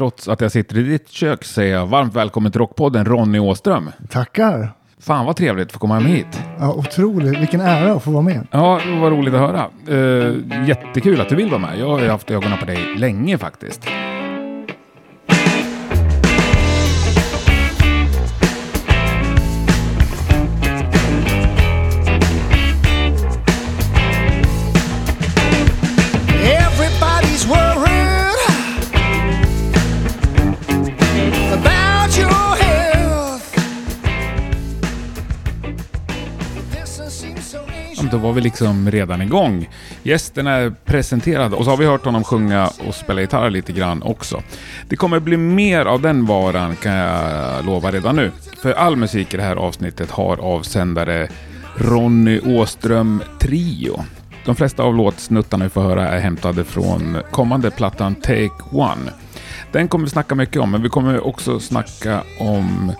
trots att jag sitter i ditt kök säger jag varmt välkommen till Rockpodden Ronny Åström. Tackar. Fan vad trevligt att få komma med hit. Ja, otroligt. Vilken ära att få vara med. Ja, var roligt att höra. Uh, jättekul att du vill vara med. Jag har ju haft ögonen på dig länge faktiskt. Då var vi liksom redan igång. Gästen är presenterad och så har vi hört honom sjunga och spela gitarr lite grann också. Det kommer bli mer av den varan kan jag lova redan nu. För all musik i det här avsnittet har avsändare Ronny Åström Trio. De flesta av låtsnuttarna vi får höra är hämtade från kommande plattan Take One. Den kommer vi snacka mycket om, men vi kommer också snacka om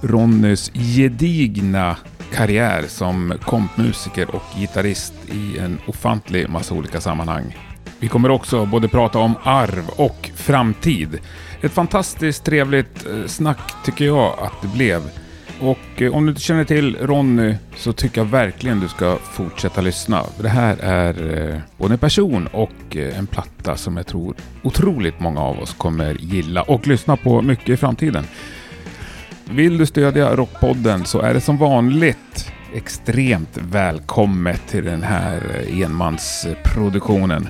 Ronnys gedigna karriär som kompmusiker och gitarrist i en ofantlig massa olika sammanhang. Vi kommer också både prata om arv och framtid. Ett fantastiskt trevligt eh, snack tycker jag att det blev. Och eh, om du inte känner till Ronny så tycker jag verkligen du ska fortsätta lyssna. Det här är eh, både en person och en platta som jag tror otroligt många av oss kommer gilla och lyssna på mycket i framtiden. Vill du stödja Rockpodden så är det som vanligt extremt välkommet till den här eh, enmansproduktionen.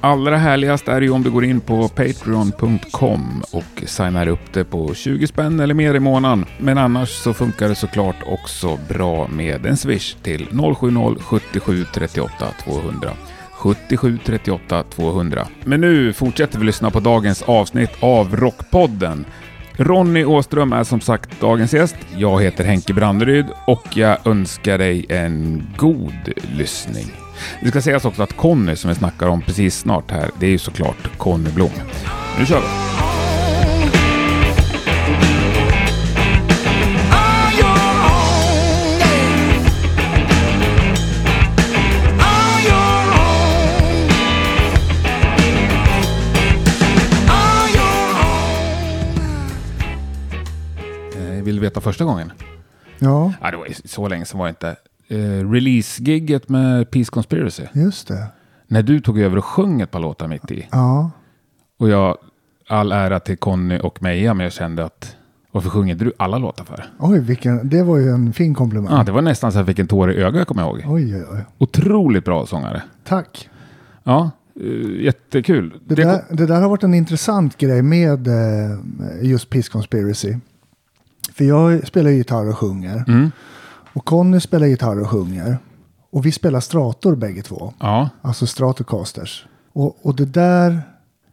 Allra härligast är det ju om du går in på Patreon.com och signar upp det på 20 spänn eller mer i månaden. Men annars så funkar det såklart också bra med en swish till 070 77 38 200. 77 38 200. Men nu fortsätter vi lyssna på dagens avsnitt av Rockpodden. Ronny Åström är som sagt dagens gäst. Jag heter Henke Branderyd och jag önskar dig en god lyssning. Det ska sägas också att Conny som vi snackar om precis snart här, det är ju såklart Conny Blom. Nu kör vi! Own. Vill du veta första gången? Ja, Ja, det var så länge sedan var det inte. Eh, Release-gigget med Peace Conspiracy. just det. När du tog över och sjöng ett par låtar mitt i. Ja, Och jag, all ära till Conny och Meja, men jag kände att varför sjunger inte du alla låtar för? oj, vilken, det var ju en fin komplimang. Ja, det var nästan så att jag fick en tår i ögat, kommer jag ihåg. Oj, oj, oj. Otroligt bra sångare. Tack. Ja, eh, jättekul. Det, Det- där, det där har varit en intressant grej med eh, just Peace Conspiracy. För jag spelar gitarr och sjunger. Mm. Och Conny spelar gitarr och sjunger. Och vi spelar strator bägge två. Ja, Alltså Stratocasters. Och, och det där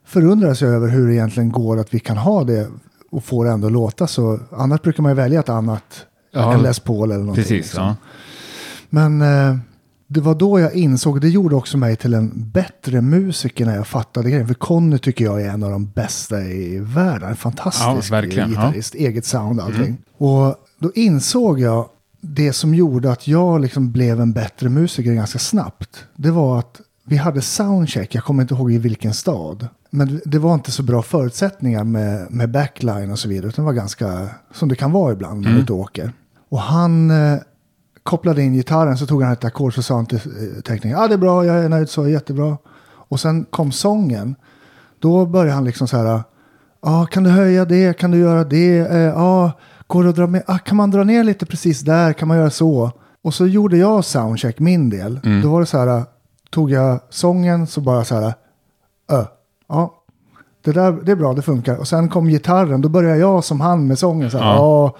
förundras jag över hur det egentligen går att vi kan ha det och få det ändå låta så. Annars brukar man ju välja ett annat. Ja, en Les Paul eller någonting. precis. liksom. Ja. Men eh, det var då jag insåg, det gjorde också mig till en bättre musiker när jag fattade grejen. För Conny tycker jag är en av de bästa i världen. En fantastisk Ja, gitarrist, eget sound och allting. Och då insåg jag det som gjorde att jag liksom blev en bättre musiker ganska snabbt. Det var att vi hade soundcheck, jag kommer inte ihåg i vilken stad. Men det var inte så bra förutsättningar med, med backline och så vidare. Utan det var ganska, som det kan vara ibland när är ute och åker. Och han eh, kopplade in gitarren så tog han ett ackord så sa han till eh, teknikern, ja ah, det är bra, jag är nöjd så, jättebra. Och sen kom sången. Då började han liksom så här, ah, kan du höja det, kan du göra det, eh, ah, går det att dra med, ah, kan man dra ner lite precis där, kan man göra så. Och så gjorde jag soundcheck min del. Då var det så här, tog jag sången så bara så här, ö, ja, det där det är bra, det funkar. Och sen kom gitarren, då började jag som han med sången. Så här, ja.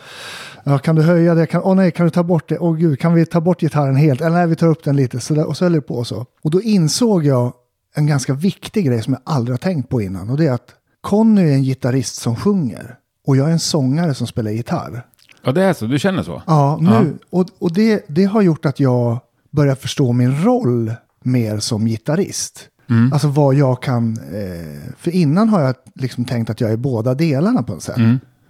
Ja, kan du höja det? Kan, åh nej, kan du ta bort det? Åh gud, kan vi ta bort gitarren helt? Eller nej, vi tar upp den lite. Så där, och så höll det på så. Och då insåg jag en ganska viktig grej som jag aldrig har tänkt på innan. Och det är att Conny är en gitarrist som sjunger. Och jag är en sångare som spelar gitarr. ja, det är så. Du känner så? Ja, nu. Och, och det, det har gjort att jag börjar förstå min roll mer som gitarrist. Alltså vad jag kan... Eh, för innan har jag liksom tänkt att jag är båda delarna på något sätt.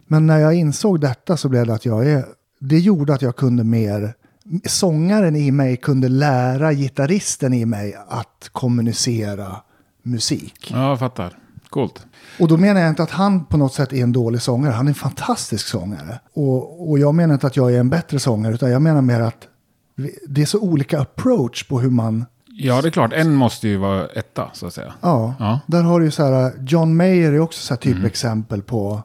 Men när jag insåg detta så blev det att jag är... Det gjorde att jag kunde mer... Sångaren i mig kunde lära gitarristen i mig att kommunicera musik. Ja, jag fattar. Coolt. Och då menar jag inte att han på något sätt är en dålig sångare. Han är en fantastisk sångare. Och, och jag menar inte att jag är en bättre sångare, utan jag menar mer att det är så olika approach på hur man... Ja, det är klart. En måste ju vara etta, så att säga. Ja, Ja. där har du ju så här, John Mayer är också så här typexempel på,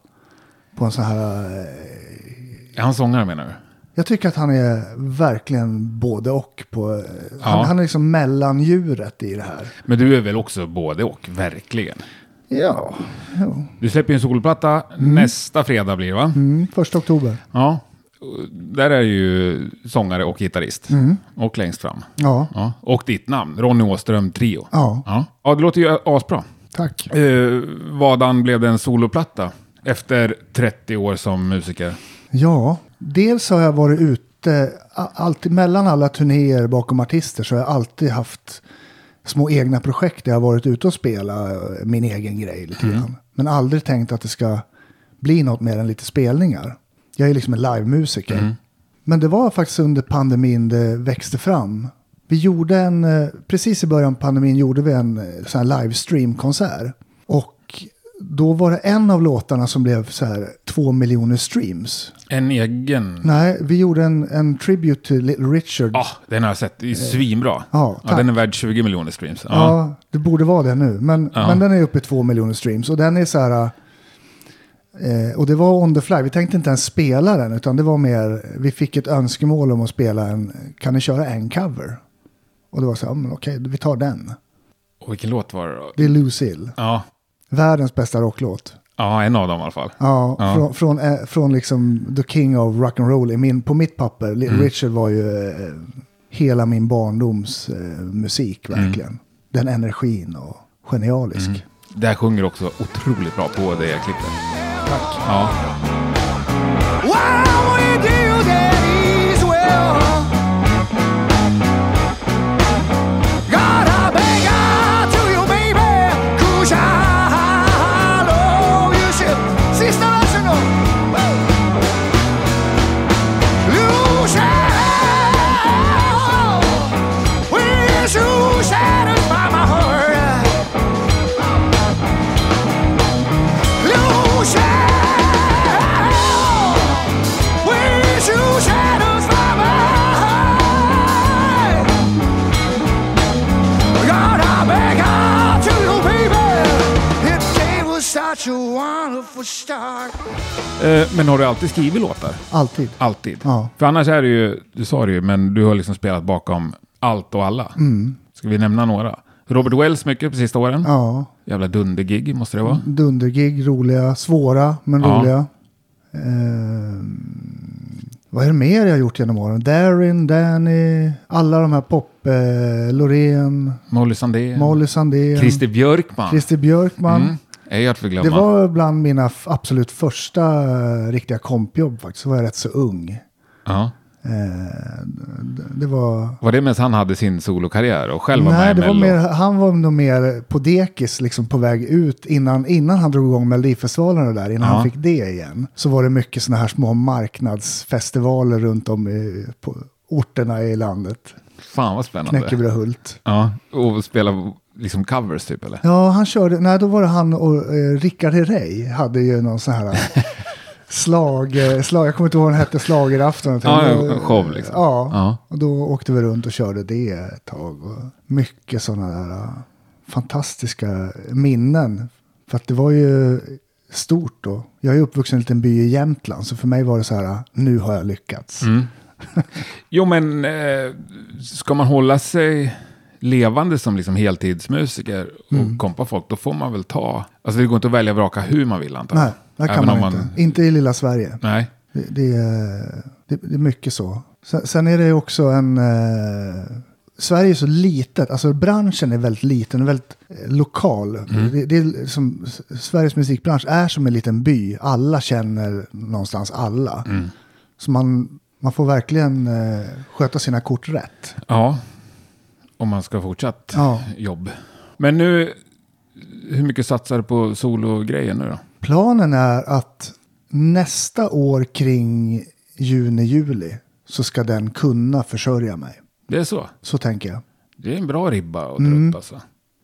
på en sån här... eh, Är han sångare menar du? Jag tycker att han är verkligen både och. På, han, Ja. han är liksom mellandjuret i det här. Men du är väl också både och, verkligen. Ja, jo. Du släpper ju en solplatta nästa fredag blir det va? Mm, första oktober. Ja. Där är ju sångare och gitarrist. Och längst fram. Ja, Ja. Och ditt namn, Ronny Åström Trio. ja, Ja. ja, det låter ju asbra. tack. Eh, vadan blev det en soloplatta? Efter 30 år som musiker. Ja, dels har jag varit ute, alltid mellan alla turnéer bakom artister så har jag alltid haft små egna projekt där jag har varit ute och spelat eh, min egen grej lite grann. Men aldrig tänkt att det ska bli något mer än lite spelningar. Jag är liksom en livemusiker. Men det var faktiskt under pandemin det växte fram. Vi gjorde en, eh, precis i början av pandemin gjorde vi en eh, sån här livestreamkonsert. Och då var det en av låtarna som blev så här två miljoner streams. En egen... Nej, vi gjorde en, en tribute till Little Richard. Ja, den har jag sett. Det är svinbra. Ja, ja, den är värd 20 miljoner streams. Ja. Ja, det borde vara det nu. Men, Ja. men den är uppe i två miljoner streams. Och den är så här... Eh, och det var on the fly. Vi tänkte inte ens spela den. Utan det var mer... Vi fick ett önskemål om att spela en... Kan ni köra en cover? Och det var så här, okej, vi tar den. Och vilken låt var det då? Det är Lucille. Ja. Världens bästa rocklåt. ja, en av dem i alla fall. Ja, Ja. Från, från, eh, från liksom the king of rock and roll. I min, på mitt papper, Mm. Richard var ju eh, hela min barndoms eh, musik Mm. verkligen. Den energin och genialisk. Där sjunger också otroligt bra på det klippet. Tack. Ja. Why men har du alltid skrivit låtar? Alltid. Alltid? Ja. För annars är det ju, du sa det ju, men du har liksom spelat bakom allt och alla. Ska vi nämna några? Robert Wells mycket på sista åren. Ja, Jävla dundergig måste det vara. dundergig, roliga, svåra men Ja. roliga. Ehm, vad är det mer jag har gjort genom åren? Darin, Danny, alla de här pop, eh, Loreen, Molly Sandén. Molly Sandén, Christer Björkman. Christer Björkman. Mm. Ej att förglömma. Det var bland mina absolut första eh, riktiga kompjobb faktiskt. Så var jag rätt så ung. Ja. Eh, det var... Var det medan han hade sin solokarriär och själv var Nej, med det var mer, han var nog mer på dekis liksom på väg ut innan, innan han drog igång Melodifestivalen och där, innan Ja. han fick det igen. Så var det mycket sådana här små marknadsfestivaler runt om i, på orterna i landet. Fan vad spännande. Knäckebrödhult. Ja, och spela liksom covers typ eller? Ja, han körde, nej då var det han och eh, Rickard Herrey hade ju någon sån här slag, eh, slag, jag kommer inte ihåg vad den hette, Slagerafton. Ja, en show liksom. Ja, Ja. och då åkte vi runt och körde det ett tag. Och mycket sådana där uh, fantastiska minnen. För att det var ju stort då. Jag är uppvuxen i en liten by i Jämtland, så för mig var det så här, nu har jag lyckats. Mm. Jo men, eh, ska man hålla sig levande som liksom heltidsmusiker och Mm. kompa folk, då får man väl ta... Alltså det går inte att välja och vraka hur man vill antar jag. Nej, det kan man om inte. Inte i lilla Sverige. Nej. Det, det, är, det, är mycket så. Sen, är det också en... Eh, Sverige är så litet, alltså branschen är väldigt liten, väldigt eh, lokal. Det, det är som, Sveriges musikbransch är som en liten by. Alla känner någonstans alla. Så man, man får verkligen eh, sköta sina kort rätt. Ja, om man ska fortsatt Ja. jobb. Men nu, hur mycket satsar du på sologrejen nu då? Planen är att nästa år kring juni, juli så ska den kunna försörja mig. Det är så? Så tänker jag. Det är en bra ribba att dra Mm. upp alltså.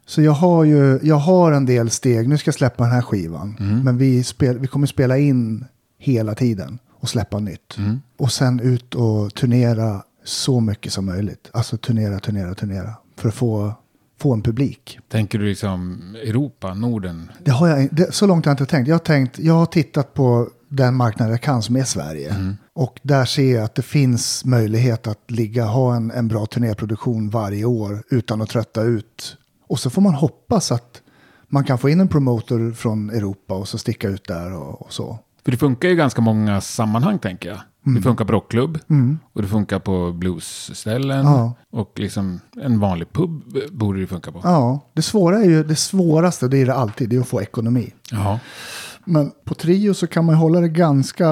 Så jag har ju jag har en del steg. Nu ska jag släppa den här skivan. Men vi, spel, vi kommer spela in hela tiden och släppa nytt. Och sen ut och turnera så mycket som möjligt. Alltså turnera, turnera, turnera. För att få, få en publik. Tänker du liksom Europa, Norden? Det har jag, det, så långt har jag inte tänkt. Jag har, tänkt. jag har tittat på den marknad jag kan som är Sverige. Och där ser jag att det finns möjlighet att ligga, ha en, en bra turnéproduktion varje år utan att trötta ut. Och så får man hoppas att man kan få in en promotor från Europa och så sticka ut där och, och så. För det funkar ju i ganska många sammanhang tänker jag. Mm. Det funkar på rockklubb och det funkar på bluesställen. Ja. Och liksom en vanlig pub borde det funka på. Ja, det svåra är ju det svåraste, det är det alltid, det är att få ekonomi. Jaha. Men på trio så kan man hålla det ganska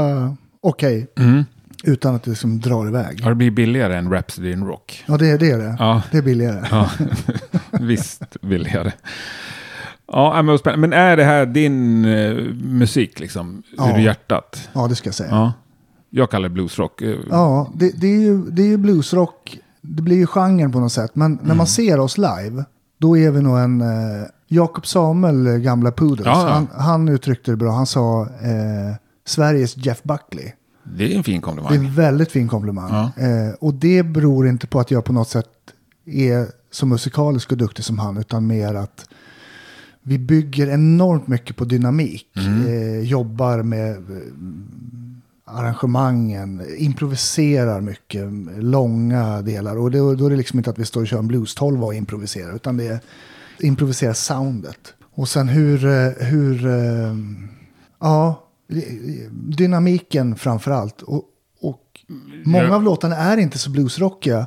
okej Mm. utan att det liksom drar iväg. Ja, det blir billigare än Rhapsody in Rock. Ja, det, det är det. Ja. Det är billigare. Ja, visst billigare. Ja, men, men är det här din eh, musik liksom? Ja. Ur hjärtat? Ja, det ska jag säga. Ja. Jag kallar det bluesrock. Eh, Ja, det, det, är ju, det är ju bluesrock. Det blir ju genren på något sätt. Men när man ser oss live, då är vi nog en... Eh, Jakob Samuel, eh, gamla Poodles, Ja, ja. Han, han uttryckte det bra. Han sa eh, Sveriges Jeff Buckley. Det är en fin Det är komplimang. en väldigt fin komplimang. Ja. Eh, och det beror inte på att jag på något sätt är så musikalisk och duktig som han, utan mer att vi bygger enormt mycket på dynamik. Eh, jobbar med arrangemangen, improviserar mycket, långa delar. Och det, då är det liksom inte att vi står och kör en blues och improviserar, utan det är improvisera soundet. Och sen hur, eh, hur eh, ja, dynamiken framför allt. Och, och många av låtarna är inte så bluesrockiga.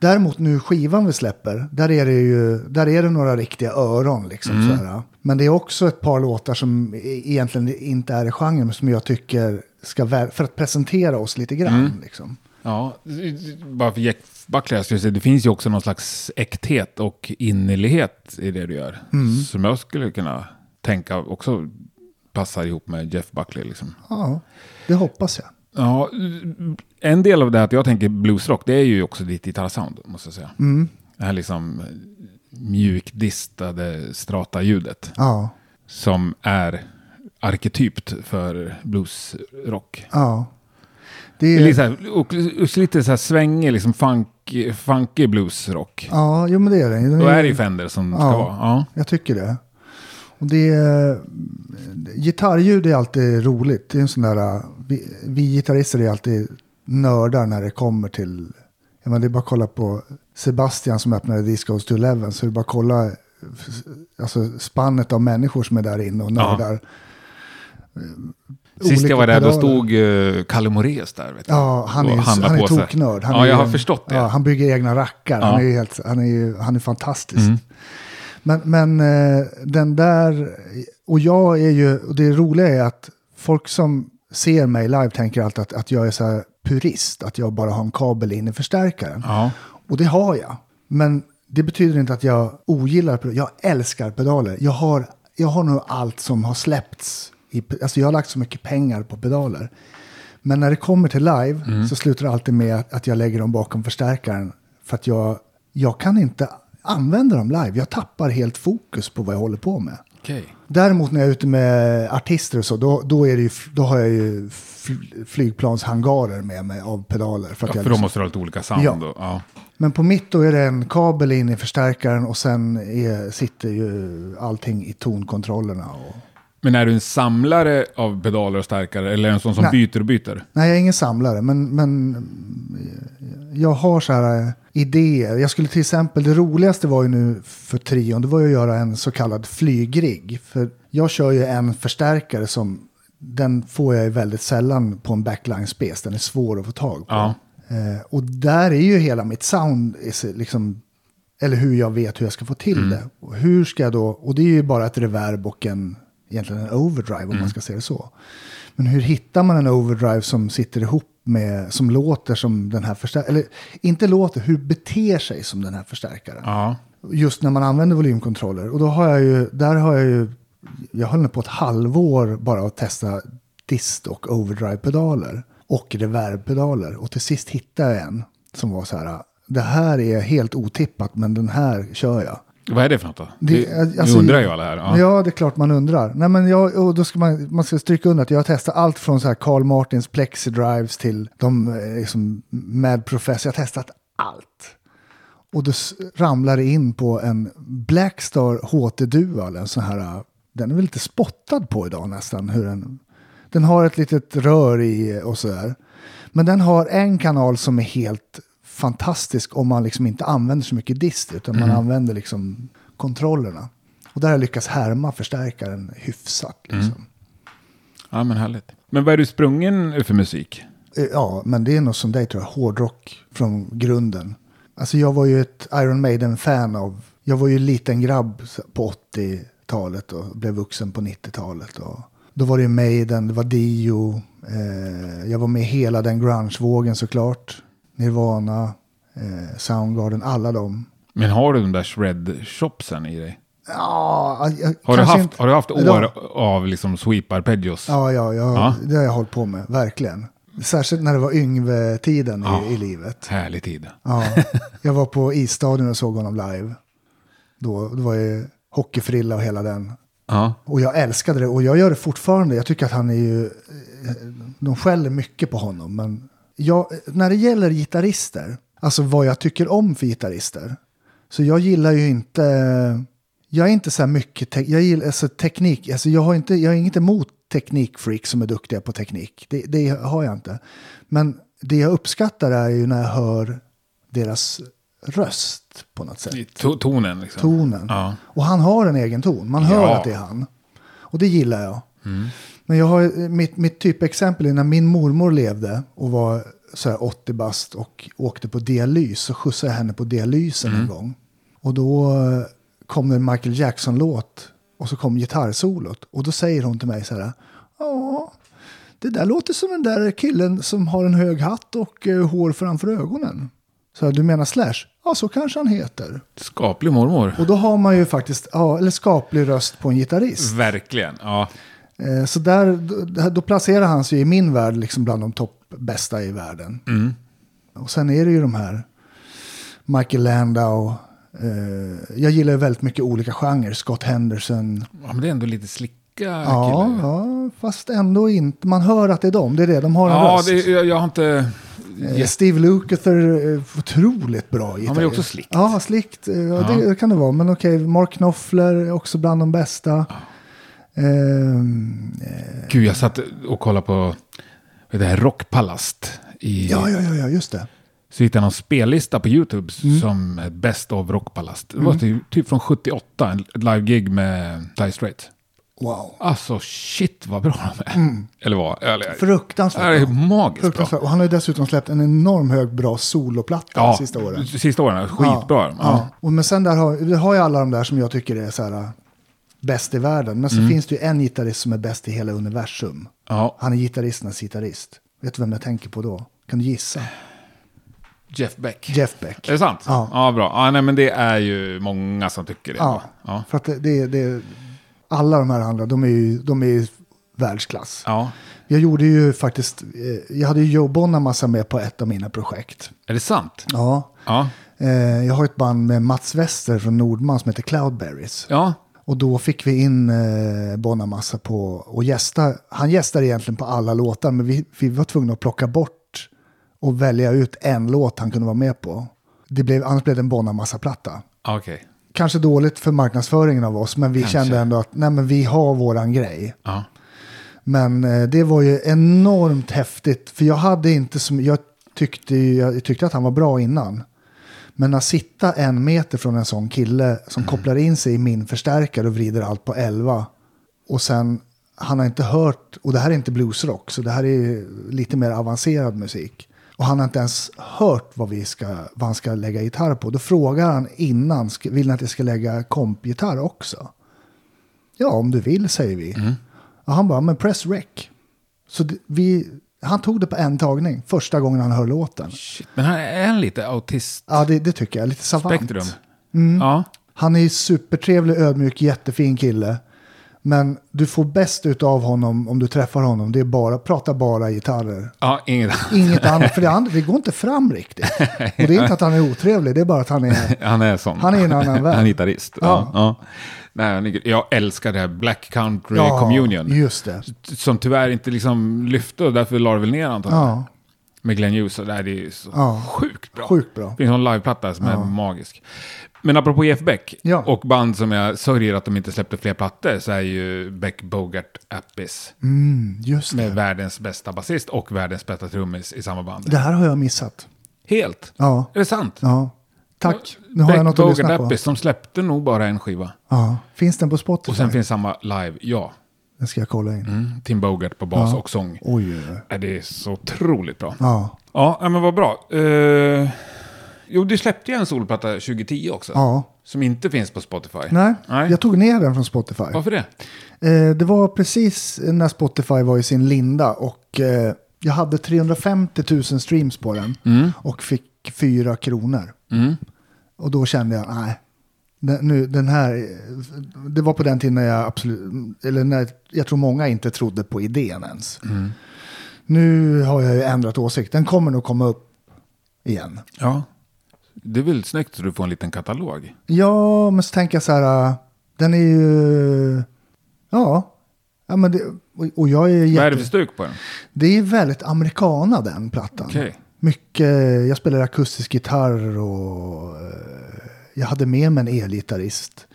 Däremot nu skivan vi släpper, där är det ju där är det några riktiga öron. Liksom, sådär. Men det är också ett par låtar som e- egentligen inte är i genren, men som jag tycker ska, för att presentera oss lite grann. Liksom. Ja, bara för Jack Buckley, jag skulle säga, det finns ju också någon slags äkthet och innerlighet i det du gör. Mm. Som jag skulle kunna tänka också passar ihop med Jeff Buckley. Liksom. Ja, det hoppas jag. Ja, en del av det att jag tänker bluesrock, det är ju också ditt gitarrsound, måste jag säga. Mm. Det här liksom mjukdistade strata-ljudet. Ja, Som är arketypt för bluesrock. ja. Det är lite så här, och, och lite så här svängig, liksom funk, funky bluesrock. ja, jo men det är det. Den Då är det ju Fender som ska Ja. vara. Ja. Jag tycker det. Och det är, gitarrljud är alltid roligt. Det är en sån där, vi, vi gitarrister är alltid nördar när det kommer till, jag menar, det är bara att kolla på Sebastian som öppnade Discos to Eleven, så det är bara att kolla alltså, spannet av människor som är där inne och Ja. Nördar. Sist jag var där, då pedaler. stod uh, Kalle Moraeus där. Vet du, Ja, han är, han är toknörd. Han ja, är jag har förstått det. Ja, han bygger egna rackar. Han, Ja. är ju helt, han, är han är fantastisk. Mm. Men, men eh, den där, och jag är ju, och det roliga är att folk som ser mig live tänker alltid att, att jag är så här purist, att jag bara har en kabel in i förstärkaren. Ja. Och det har jag. Men det betyder inte att jag ogillar pedaler. Jag älskar pedaler. Jag har, jag har nog allt som har släppts. I, alltså jag har lagt så mycket pengar på pedaler. Men när det kommer till live så slutar det alltid med att, jag lägger dem bakom förstärkaren. För att jag, jag kan inte använda dem live. Jag tappar helt fokus på vad jag håller på med. Okej. Däremot när jag är ute med artister och så, då, då, är det ju, då har jag ju fl- flygplanshangarer med mig av pedaler. För att Ja, för då liksom- måste du ha lite olika sound. Ja. Då. Ja. men på mitt då är det en kabel in i förstärkaren och sen är, sitter ju allting i tonkontrollerna. Och... Men är du en samlare av pedaler och stärkare eller en sån som Nej. byter och byter? Nej, jag är ingen samlare, men, men jag har så här eh, idéer. Jag skulle till exempel, det roligaste var ju nu för trion, det var ju att göra en så kallad flygrigg. För jag kör ju en förstärkare som, den får jag ju väldigt sällan på en backline space, den är svår att få tag på. Ja. Eh, och där är ju hela mitt sound, liksom, eller hur jag vet hur jag ska få till det. Och hur ska jag då, och det är ju bara ett reverb och en, egentligen en overdrive om man ska se det så. Men hur hittar man en overdrive som sitter ihop med, som låter som den här förstärkaren, eller inte låter, hur beter sig som den här förstärkaren. Ja. Just när man använder volymkontroller. Och då har jag ju, där har jag ju, jag höll på ett halvår bara att testa dist och overdrive-pedaler. Och reverb-pedaler. Och till sist hittade jag en som var så här, det här är helt otippat men den här kör jag. Vad är det för något då? Det- Det, alltså- undrar ju alla här. Ja. Ja. det är klart man undrar. Nej, men jag, och då ska man, man ska stryka under att jag har testat allt från så här Carl Martins Plexi Drives till de eh, liksom, Mad Professor. Jag har testat allt. Och då ramlar det in på en Blackstar HT Dual, en sån här, eh, den är väl lite spottad på idag nästan. Hur den, den har ett litet rör i och sådär. Men den har en kanal som är helt fantastisk om man liksom inte använder så mycket dist utan man använder liksom kontrollerna. Och där har jag lyckats härma förstärkaren hyfsat. Liksom. ja, men härligt. Men vad är du sprungen för musik? Eh, Ja, men det är nog som dig tror jag, hårdrock från grunden. Alltså jag var ju ett Iron Maiden-fan av, jag var ju liten grabb på 80-talet och blev vuxen på 90-talet. Och då var det ju Maiden, det var Dio, eh, jag var med hela den grunge-vågen såklart. Nirvana, eh, Soundgarden, alla dem. Men har du de där shred-shopsen i dig? Ja, jag, Har du haft, inte- har du haft år Ja. av liksom sweep-arpeggios? Ja, ja, ja, Ja. det har jag hållit på med, verkligen. Särskilt när det var Yngve-tiden Ja. i, i livet. Härlig tid. Ja, jag var på isstadion och såg honom live. Då, då var det hockeyfrilla och hela den. Ja. Och jag älskade det och jag gör det fortfarande. Jag tycker att han är ju... eh, De skäller mycket på honom. Men jag, när det gäller gitarrister, alltså vad jag tycker om för gitarrister. Så jag gillar ju inte... Jag är inte så här mycket... Jag gillar alltså teknik. Alltså jag, har inte, jag har inget emot teknikfreak som är duktiga på teknik. Det, det har jag inte. Men det jag uppskattar är ju när jag hör deras röst på något sätt. To- tonen liksom. Tonen. Ja. Och han har en egen ton. Man hör Ja. att det är han. Och det gillar jag. Men jag har, mitt, mitt typexempel är när min mormor levde och var så här 80 bast och åkte på dialys. Så skjutsade jag henne på dialysen en gång. Och då eh, kom det en Michael Jackson-låt. Och så kom gitarrsolot. Och då säger hon till mig så här. Ja, det där låter som den där killen som har en hög hatt och eh, hår framför ögonen. Så här, du menar Slash? Ja, så kanske han heter. Skaplig mormor. Och då har man ju faktiskt, ja, eller skaplig röst på en gitarrist. Verkligen. Ja. Eh, så där, då, placerar han sig i min värld liksom bland de topp bästa i världen. Mm. Och sen är det ju de här Michael Landau. Eh, jag gillar väldigt mycket olika genrer. Scott Henderson. ja, men det är ändå lite slicka Ja, killar. ja, fast ändå inte. Man hör att det är dem. Det är det. De har en Ja, röst. det, jag, jag har inte... Eh, Steve Lukather, otroligt bra gitarrist. Han var ju också slickt. Ja, slickt. eh, Ja, Ja. Det kan det vara. Men okej, Mark Knopfler också bland de bästa. Ehm, eh, Gud, jag satt och kollade på det här, Rockpalast. I, ja, ja, ja, just det. Så hittade jag någon spellista på YouTube Mm. som Best of Rockpalast. Det var typ, typ från 78, en- ett live-gig med Dire Straits. Wow. Alltså shit vad bra de är. Eller vad? Eller, Mm. Fruktansvärt det är bra. magiskt bra. Fruktansvärt. Och han har ju dessutom släppt en enorm hög bra soloplatta Ja, de sista åren. Sista åren, skitbra. Ja, Ja. ja. Och men sen där har, har ju alla de där som jag tycker är så här bäst i världen. Men så Mm. finns det ju en gitarrist som är bäst i hela universum. Ja, Han är gitarristernas gitarrist. Vet du vem jag tänker på då? Kan du gissa? Jeff Beck. Jeff Beck. Är det sant? Ja. ja bra. Ja, nej, men det är ju många som tycker det. Ja, Ja. för att det, det, det, alla de här andra, de är ju, de är ju världsklass. ja. Jag gjorde ju faktiskt, eh, jag hade ju Joe Bonamassa med på ett av mina projekt. Är det sant? Ja, Ja. eh, jag har ett band med Mats Wester från Nordman som heter Cloudberries. Ja. Och då fick vi in eh, Bonamassa på och gästa. Han gästade egentligen på alla låtar, men vi, vi var tvungna att plocka bort och välja ut en låt han kunde vara med på. Det blev, annars blev det en Bonamassa-platta. Okej. Kanske dåligt för marknadsföringen av oss, men vi Kanske. kände ändå att nej, men vi har våran grej. Ja. Men eh, det var ju enormt häftigt, för jag hade inte som, jag tyckte, jag tyckte att han var bra innan. Men att sitta en meter från en sån kille som kopplar in sig i min förstärkare och vrider allt på 11. Och sen, han har inte hört, och det här är inte bluesrock, så det här är lite mer avancerad musik. Och han har inte ens hört vad, vi ska, vad han ska lägga gitarr på. Då frågar han innan, vill ni att jag ska lägga kompgitarr också? Ja, om du vill, säger vi. Och han bara, men press rec. Så vi, han tog det på en tagning, första gången han hör låten. Shit. Men han är lite autist? Ja, det, det tycker jag. Lite savant. Spektrum? Mm. Ja. Han är supertrevlig, ödmjuk, jättefin kille. Men du får bäst utav honom om du träffar honom. Det är bara, prata bara gitarrer. Ja, inget Inget annat, för det, andra, det går inte fram riktigt. Och det är inte att han är otrevlig, det är bara att han är... Han är sån. Han är en annan värld. Han är gitarrist. Ja. Ja. Nej, jag älskar det här Black Country Ja, Communion. just det. Som tyvärr inte liksom lyfte och därför la det väl ner antagligen. Ja, Med Glenn Hughes. och Det här är så Ja. sjukt bra. sjukt bra. Det finns en liveplatta som är magisk. Men apropå Jeff Beck Ja. och band som jag sörjer att de inte släppte fler plattor så är ju Beck Bogart Appis Mm, med världens bästa basist och världens bästa trummis i samma band. Det här har jag missat. Helt. Ja, Är det sant? ja. Tack. Nu har Beck jag något att lyssna på. Appis, som släppte nog bara en skiva. Ja. Finns den på Spotify? Och sen finns samma live, ja. Den ska jag kolla in. Mm. Tim Bogart på bas Ja. och sång. Oj. Är det är så otroligt bra. Ja, Ja, ja, men vad bra. Eh, jo, du släppte ju en solplatta 2010 också. ja. Som inte finns på Spotify. Nej, Nej. jag tog ner den från Spotify. Varför det? Eh, det var precis när Spotify var i sin linda och eh, jag hade 350 000 streams på den och fick 4 kronor. Mm. Och då kände jag, nej, den, nu, den här, det var på den tiden när jag absolut, eller när jag tror många inte trodde på idén ens. Nu har jag ju ändrat åsikt, den kommer nog komma upp igen. Ja. Det är väl snyggt så du får en liten katalog. Ja, men så tänker jag så här, äh, den är ju, ja, ja men det, och- jag är Vad är det jätte, för stuk på den? det är väldigt amerikana den plattan. Okej. Mycket, jag spelar akustisk gitarr och eh, jag hade med mig en elgitarrist.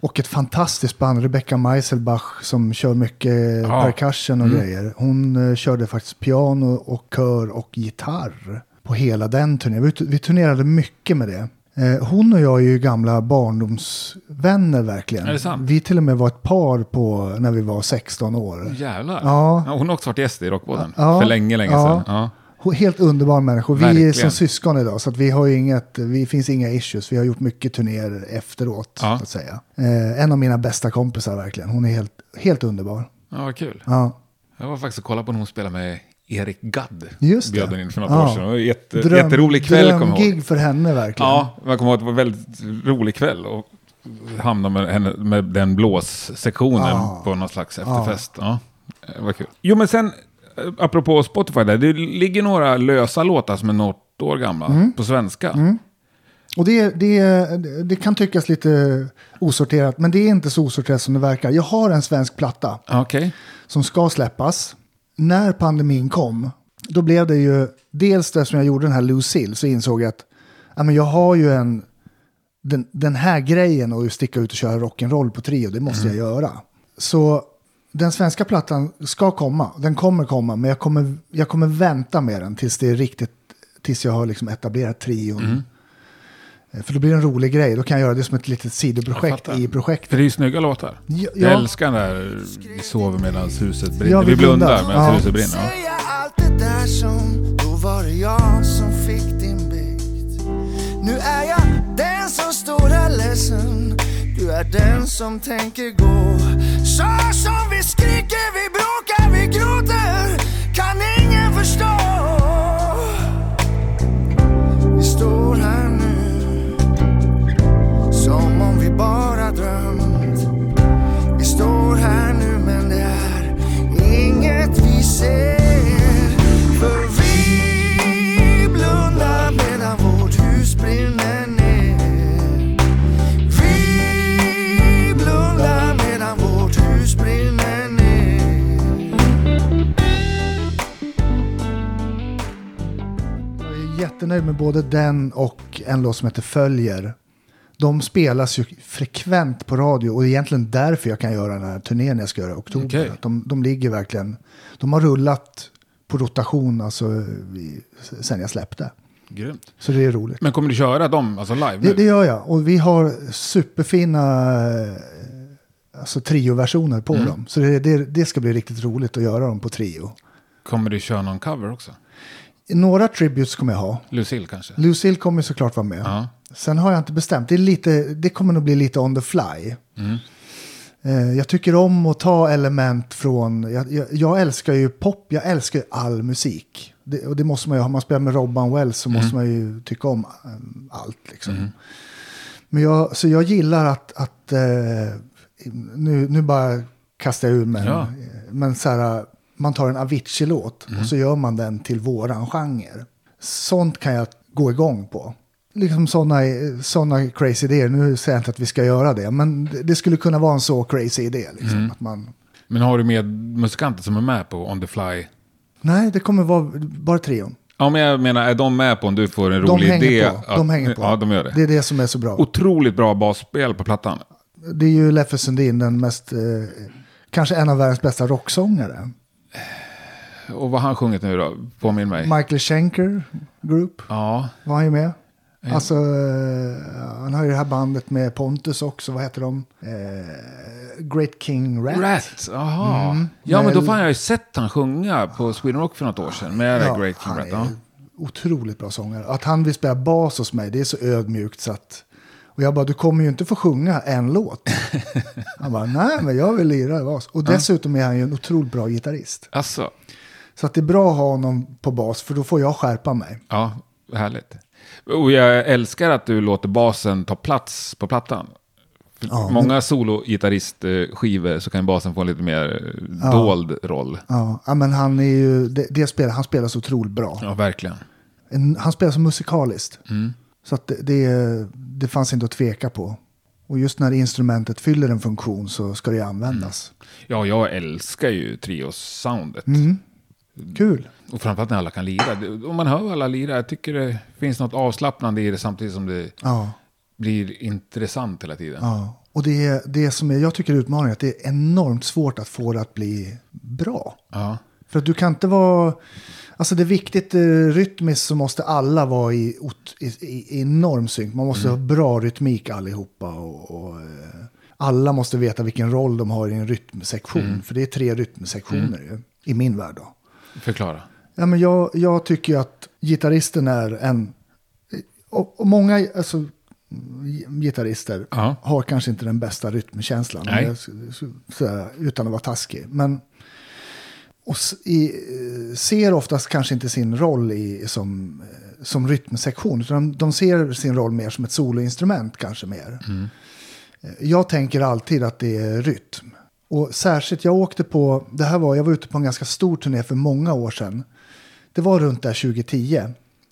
Och ett fantastiskt band, Rebecca Meiselbach, som kör mycket Ja. percussion och Mm. grejer. Hon eh, körde faktiskt piano och kör och gitarr på hela den turnén. Vi, vi turnerade mycket med det. Eh, hon och jag är ju gamla barndomsvänner verkligen. Är det sant? Vi till och med var ett par på när vi var 16 år. Jävlar. Ja. hon har också varit gäst i Rockpodden. Ja. För länge, länge Ja. sedan. Ja. Helt underbar människa. Vi är Verkligen. som syskon idag, så att vi har ju inget, vi finns inga issues. Vi har gjort mycket turnéer efteråt, Ja. så att säga. Eh, en av mina bästa kompisar verkligen. Hon är helt, helt underbar. ja, vad kul. Ja. Jag var faktiskt och kollade på när hon spelade med Erik Gadd. Just det. Bjöd hon in för något Ja. år sedan. Det var jätte, jätterolig kväll. Drömgig för henne verkligen. Ja, jag kommer ihåg att det var en väldigt rolig kväll. Och hamna med, henne, med den blåssektionen Ja. på någon slags efterfest. Ja. det var kul. Jo, men sen, eh, apropå Spotify, där, det ligger några lösa låtar som är något år gamla Mm. på svenska. Och det, det, det kan tyckas lite osorterat, men det är inte så osorterat som det verkar. Jag har en svensk platta Okej. som ska släppas. När pandemin kom, då blev det ju dels det som jag gjorde den här Lucille, så insåg jag att ja, men jag har ju en, den, den här grejen och sticka ut och köra rock'n'roll på trio, det måste jag göra. Så den svenska plattan ska komma, den kommer komma, men jag kommer, jag kommer vänta med den tills det är riktigt, tills jag har liksom etablerat trion. Eh, För då blir det en rolig grej, då kan jag göra det som ett litet Jag sidoprojekt i projektet. För det är ju snygga låtar. Ja, Jag ja. älskar den där Vi sover medan huset brinner. Ja, vi, vi blundar blundar. medan Ja. huset brinner. Säga allt det där som Då var det jag som fick din bikt Nu är jag den som står här ledsen Du är den som tänker gå Så som vi skriker, vi bråkar, vi gråter bara drömt. Vi står här nu men det är inget vi ser. För vi blundar medan vårt hus brinner ner. Vi blundar medan vårt hus brinner ner. Jag är jättenöjd med både den och en låt som heter Följer. De spelas ju frekvent på radio och det är egentligen därför jag kan göra den här turnén jag ska göra i oktober. Att De, de ligger verkligen, de har rullat på rotation alltså, sen jag släppte. Grymt. Så det är roligt. Men kommer du köra dem alltså live nu? Det, det gör jag och vi har superfina alltså, trio-versioner på dem. Så det, det, det ska bli riktigt roligt att göra dem på trio. Kommer du köra någon cover också? Några tributes kommer jag ha. Lucille kanske? Lucille kommer såklart vara med. Ja. Sen har jag inte bestämt. Det, är lite, det kommer nog bli lite on the fly. Eh, jag tycker om att ta element från... Jag, jag, jag älskar ju pop, jag älskar ju all musik. Det, och det måste man ju. Om man spelar med Robban Wells så måste man ju tycka om eh, allt. Liksom. Men jag, så jag gillar att, att eh, nu, nu bara kastar jag ur mig. Ja. Men så här, man tar en Avicii-låt och så gör man den till våran genre. Sånt kan jag gå igång på. Liksom sådana såna crazy idéer. Nu säger jag inte att vi ska göra det, men det- skulle kunna vara en så crazy idé. Liksom, att man, Men har du med musikanter som är med på On the Fly? nej, det kommer vara bara trion. Ja, men jag menar, är de med på om du får en De rolig idé? på. De att- hänger på. Ja, de gör det. Det är det som är så bra. Otroligt bra basspel på plattan. Det är ju Leffe Sundin, den mest, eh, kanske en av världens bästa rocksångare. Och vad har han sjungit nu då? Påminn mig. Michael Schenker Group ja, var han ju med. Alltså, eh, han har ju det här bandet med Pontus också, vad heter de? Eh, Great King Rat. Rat. Jaha. Mm. Ja, men då har jag ju sett han sjunga på Sweden Rock för något år sedan med Ja, Great King Rat. Ja. otroligt bra sångare. Att han vill spela bas hos mig, det är så ödmjukt så att... Och jag bara, du kommer ju inte få sjunga en låt. Han bara, nej men jag vill lira bas. Och dessutom är han ju en otroligt bra gitarrist. Alltså, Så att det är bra att ha honom på bas, för då får jag skärpa mig. ja, härligt. Och jag älskar att du låter basen ta plats på plattan. Ja, Många sologitarristskivor så kan basen få en lite mer eh, dold roll. Ja, ja, men han är ju, det, det spelar, han spelar så otroligt bra. Ja, verkligen. En, han spelar så musikaliskt. Mm. Så att det, det, det fanns inte att tveka på. Och just när instrumentet fyller en funktion så ska det användas. Ja, jag älskar ju trios-soundet. Mm. Kul. Och framförallt när alla kan lira. Om man hör alla lira, jag tycker det finns något avslappnande i det samtidigt som det Ja, blir intressant hela tiden. ja. Och det, är- det som är, jag tycker är utmaningen är att det är enormt svårt att få det att bli bra. Ja. För att du kan inte vara... Alltså det är viktigt, eh, rytmiskt så måste alla vara i, i, i, enorm synk. Man måste ha bra rytmik allihopa. Och, och, eh, alla måste veta vilken roll de har i en rytmsektion. För det är tre rytmsektioner ju, i min värld. Då. Förklara. Ja, men jag, jag tycker att gitarristen är en... Och, och många alltså, mm, gitarrister Ja. har kanske inte den bästa rytmkänslan. Nej. S- sådär, utan att vara taskig. Men och i, eh, ser oftast kanske inte sin roll i, som, eh, som rytmsektion. Utan de, de ser sin roll mer som ett soloinstrument kanske mer. Eh, Jag tänker alltid att det är rytm. Och särskilt, jag åkte på, det här var, jag var ute på en ganska stor turné för många år sedan. Det var runt där 2010.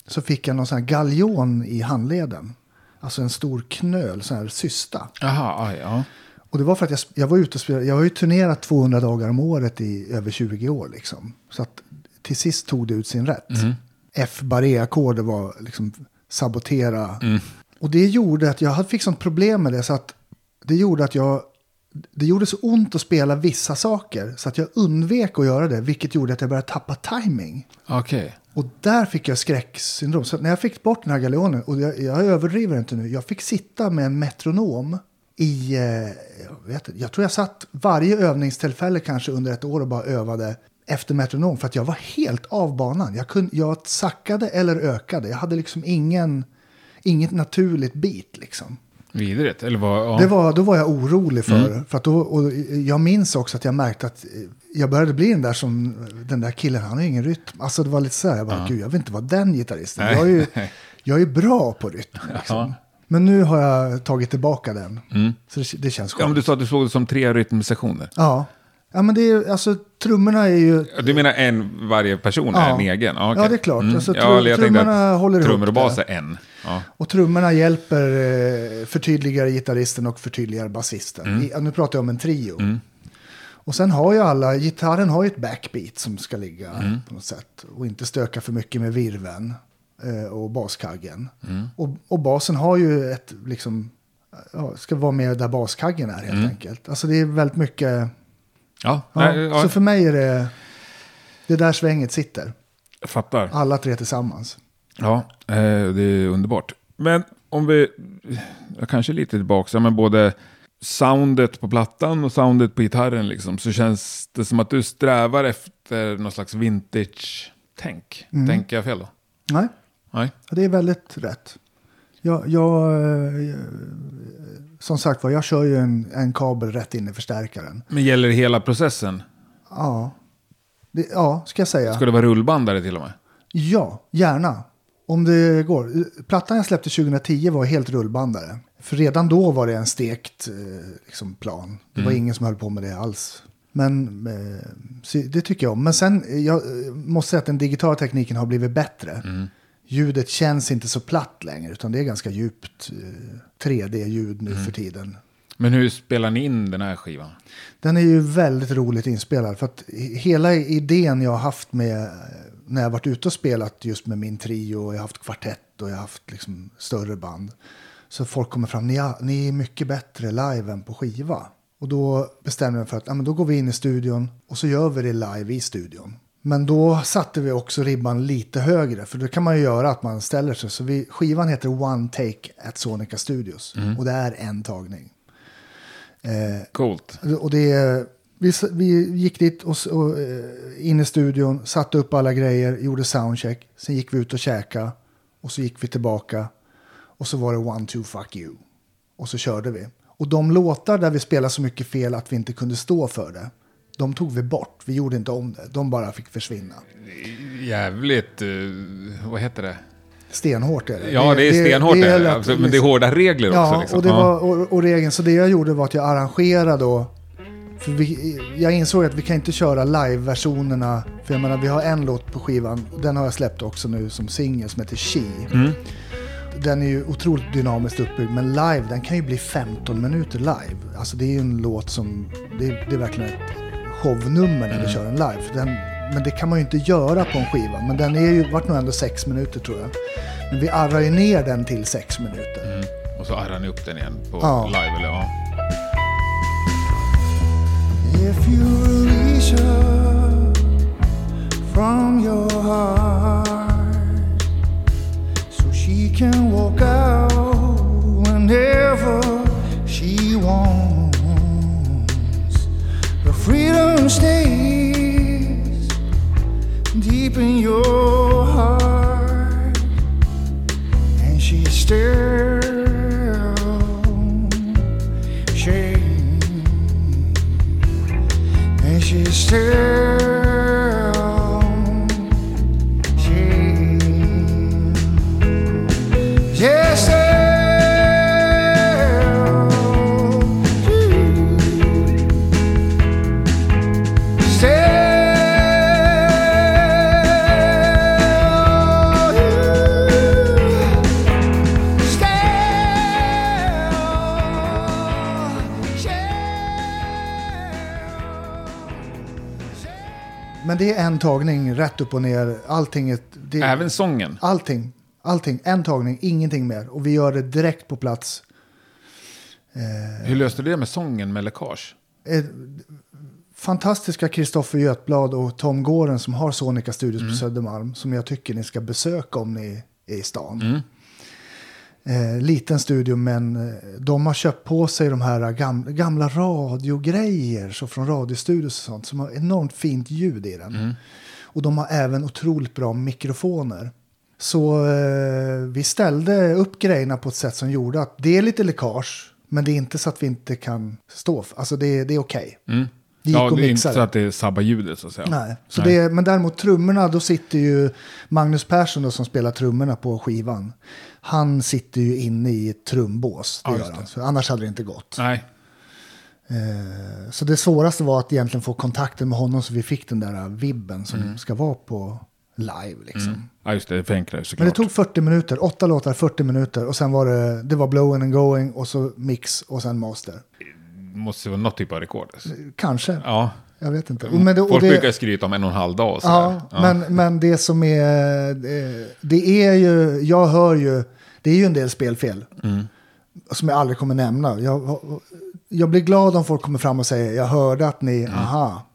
Så fick jag någon sån här galjon i handleden. Alltså en stor knöl, sån här cysta. Jaha, aj, ja. Och det var för att jag, jag var ute och spelade, jag har ju turnerat 200 dagar om året i över 20 år liksom. Så att till sist tog det ut sin rätt. F barré-ackordet var liksom sabotera. Och det gjorde att jag fick sånt problem med det så att det gjorde att jag det gjorde så ont att spela vissa saker så att jag undvek att göra det, vilket gjorde att jag började tappa timing. Okej. Och där fick jag skräcksyndrom. Så när jag fick bort den här galjonen, och jag, jag överdriver inte nu, jag fick sitta med en metronom i, eh, jag, vet, jag tror jag satt varje övningstillfälle kanske under ett år och bara övade efter metronom för att jag var helt av banan. Jag, kunde, jag sackade eller ökade, jag hade liksom ingen, inget naturligt beat liksom. Vidrigt, eller vad? Ja. Det var, då var jag orolig för. för att då, och jag minns också att jag märkte att jag började bli den där som, den där killen, han har ingen rytm. Alltså det var lite så här, jag bara, gud jag vill inte vara den gitarristen. Nej. Jag är, ju, jag är bra på rytm. Liksom. Ja. Men nu har jag tagit tillbaka den. Så det, det känns Ja, men skönt. du sa att du såg det som tre rytmsektioner. Ja. ja, men det är alltså trummorna är ju... Ja, Du menar en, varje person är Ja. en egen? Ja, okej. Ja, det är klart. Alltså, ja, trum- jag tänkte trummorna håller ihop trummor och bas är en. Ja. Och trummorna hjälper, eh, förtydligar gitarristen och förtydligar basisten. Mm. Nu pratar jag om en trio. Och sen har ju alla, gitarren har ju ett backbeat som ska ligga Mm. på något sätt. Och inte stöka för mycket med virven eh, och baskaggen. Mm. Och, och basen har ju ett, liksom, ska vara med där baskaggen är helt Mm. enkelt. Alltså det är väldigt mycket, Ja, ja, ja, så för mig är det, det är där svänget sitter. jag fattar. Alla tre tillsammans. Ja, eh, det är underbart. Men om vi, jag kanske är lite tillbaka, men både soundet på plattan och soundet på gitarren liksom, så känns det som att du strävar efter någon slags vintage-tänk. Mm. Tänker jag fel då? Nej, Nej? det är väldigt rätt. Jag, jag, eh, som sagt var, jag kör ju en, en kabel rätt in i förstärkaren. Men gäller hela processen? Ja, det, ja ska jag säga. Ska det vara rullbandare till och med? Ja, gärna. Om det går. Plattan jag släppte 2010 var helt rullbandare. För redan då var det en stekt eh, liksom, plan. Det var ingen som höll på med det alls. Men eh, det tycker jag om. Men sen, eh, jag måste säga att den digitala tekniken har blivit bättre. Ljudet känns inte så platt längre, utan det är ganska djupt eh, 3D-ljud nu för tiden. Men hur spelar ni in den här skivan? Den är ju väldigt roligt inspelad. För att hela idén jag har haft med när jag varit ute och spelat just med min trio. Och jag har haft kvartett och jag har haft liksom större band. Så folk kommer fram, ni, är- ni är mycket bättre live än på skiva. Och då bestämde jag mig för att ja, men då går vi in i studion och så gör vi det live i studion. Men då satte vi också ribban lite högre. För det kan man ju göra att man ställer sig. Så vi, skivan heter One Take at Sonica Studios. Och det är en tagning. Eh, Coolt. och det, vi, vi gick dit och, och eh, in i studion, satte upp alla grejer, gjorde soundcheck. Sen gick vi ut och käka och så gick vi tillbaka. Och så var det one, two, fuck you. Och så körde vi. Och de låtar där vi spelade så mycket fel att vi inte kunde stå för det. De tog vi bort. Vi gjorde inte om det. De bara fick försvinna. Jävligt, eh, vad heter det? Stenhårt är det. Ja, det är stenhårt, det är är lätt- absolut, men det är hårda regler Ja, också. Liksom. och, det Ja. var, och, och regeln, så det jag gjorde var att jag arrangerade då. Vi, jag insåg att vi kan inte köra live-versionerna. För jag menar, vi har en låt på skivan. Den har jag släppt också nu som singel som heter She. Mm. Den är ju otroligt dynamiskt uppbyggd. Men live, den kan ju bli 15 minuter live. Alltså det är ju en låt som, det, är- det är verkligen ett shownummer när Mm. vi kör den live. Den, men det kan man ju inte göra på en skiva. Men den är ju, vart nog ändå sex minuter tror jag. Men vi arrar ju ner den till sex minuter. Mm. Och så arrar ni upp den igen på Ja. live. Eller, ja. If you release her from your heart, so she can walk out whenever she wants, her freedom stays deep in your en tagning rätt upp och ner. Allting är... Det, Även sången. Allting. Allting. En tagning, ingenting mer. Och vi gör det direkt på plats. Hur löste du det med sången med läckage? Eh, fantastiska Kristoffer Götblad och Tom Gåren som har Sonica Studios på Södermalm. Som jag tycker ni ska besöka om ni är i stan. Eh, liten studio men eh, de har köpt på sig de här gam, gamla radiogrejer. Så från radiostudios och sånt. Som har enormt fint ljud i den. Och de har även otroligt bra mikrofoner. Så eh, vi ställde upp grejerna på ett sätt som gjorde att det är lite läckage. Men det är inte så att vi inte kan stå för. Alltså det, det är okej. Det gick Ja, det är inte så det. att det sabbar ljudet så att säga. Nej. Så Det, men däremot trummorna, då sitter ju Magnus Persson då, som spelar trummorna på skivan. Han sitter ju inne i ett trumbås. Det Ja, gör han. För annars hade det inte gått. Nej. Eh, så det svåraste var att egentligen få kontakten med honom så vi fick den där vibben som Mm. ska vara på live. Liksom. Ja, just det. Det är för enklare såklart. Men det tog 40 minuter, åtta låtar, 40 minuter. Och sen var det, det var blowing and going och så mix och sen master. Måste vara något typ av rekord. alltså. Kanske, Ja. jag vet inte. Men det, Folk det- brukar skryta om en och en halv dag och sådär. Ja, Men, men det som är, eh, det är ju, jag hör ju, det är ju en del spelfel. Som jag aldrig kommer nämna. Jag, jag blir glad om folk kommer fram och säger, jag hörde att ni, aha.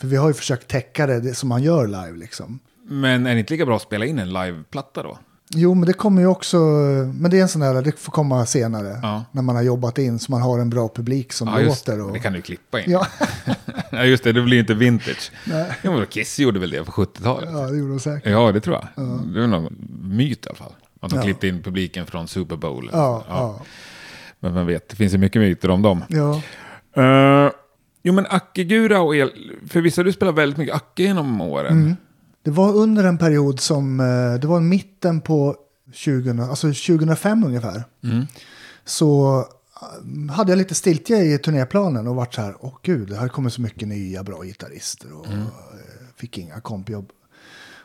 För vi har ju försökt täcka det, det som man gör live liksom. Men är det inte lika bra att spela in en liveplatta då? Jo, men det kommer ju också, men det är en sån där, det får komma senare. Ja. När man har jobbat in så man har en bra publik som Ja, just låter. det. Och, Det kan du klippa in. ja, Ja, just det. Det blir inte vintage. Ja, men Kiss gjorde väl det på 70-talet? ja, det gjorde de säkert. Ja, det tror jag. Det är någon myt i alla fall. Att de Ja. klippte in publiken från Super Bowl. Ja, ja. Men vem vet, det finns ju mycket myter om dem. ja. Eh, jo, men Ackegura och el... För vissa du spelar väldigt mycket Acke genom åren. Det var under en period som, eh, det var mitten på 20, alltså 2005 ungefär. Så eh, hade jag lite stiltje i turnéplanen och varit så här, åh gud, det här kommer så mycket nya bra gitarrister och eh, fick inga kompjobb.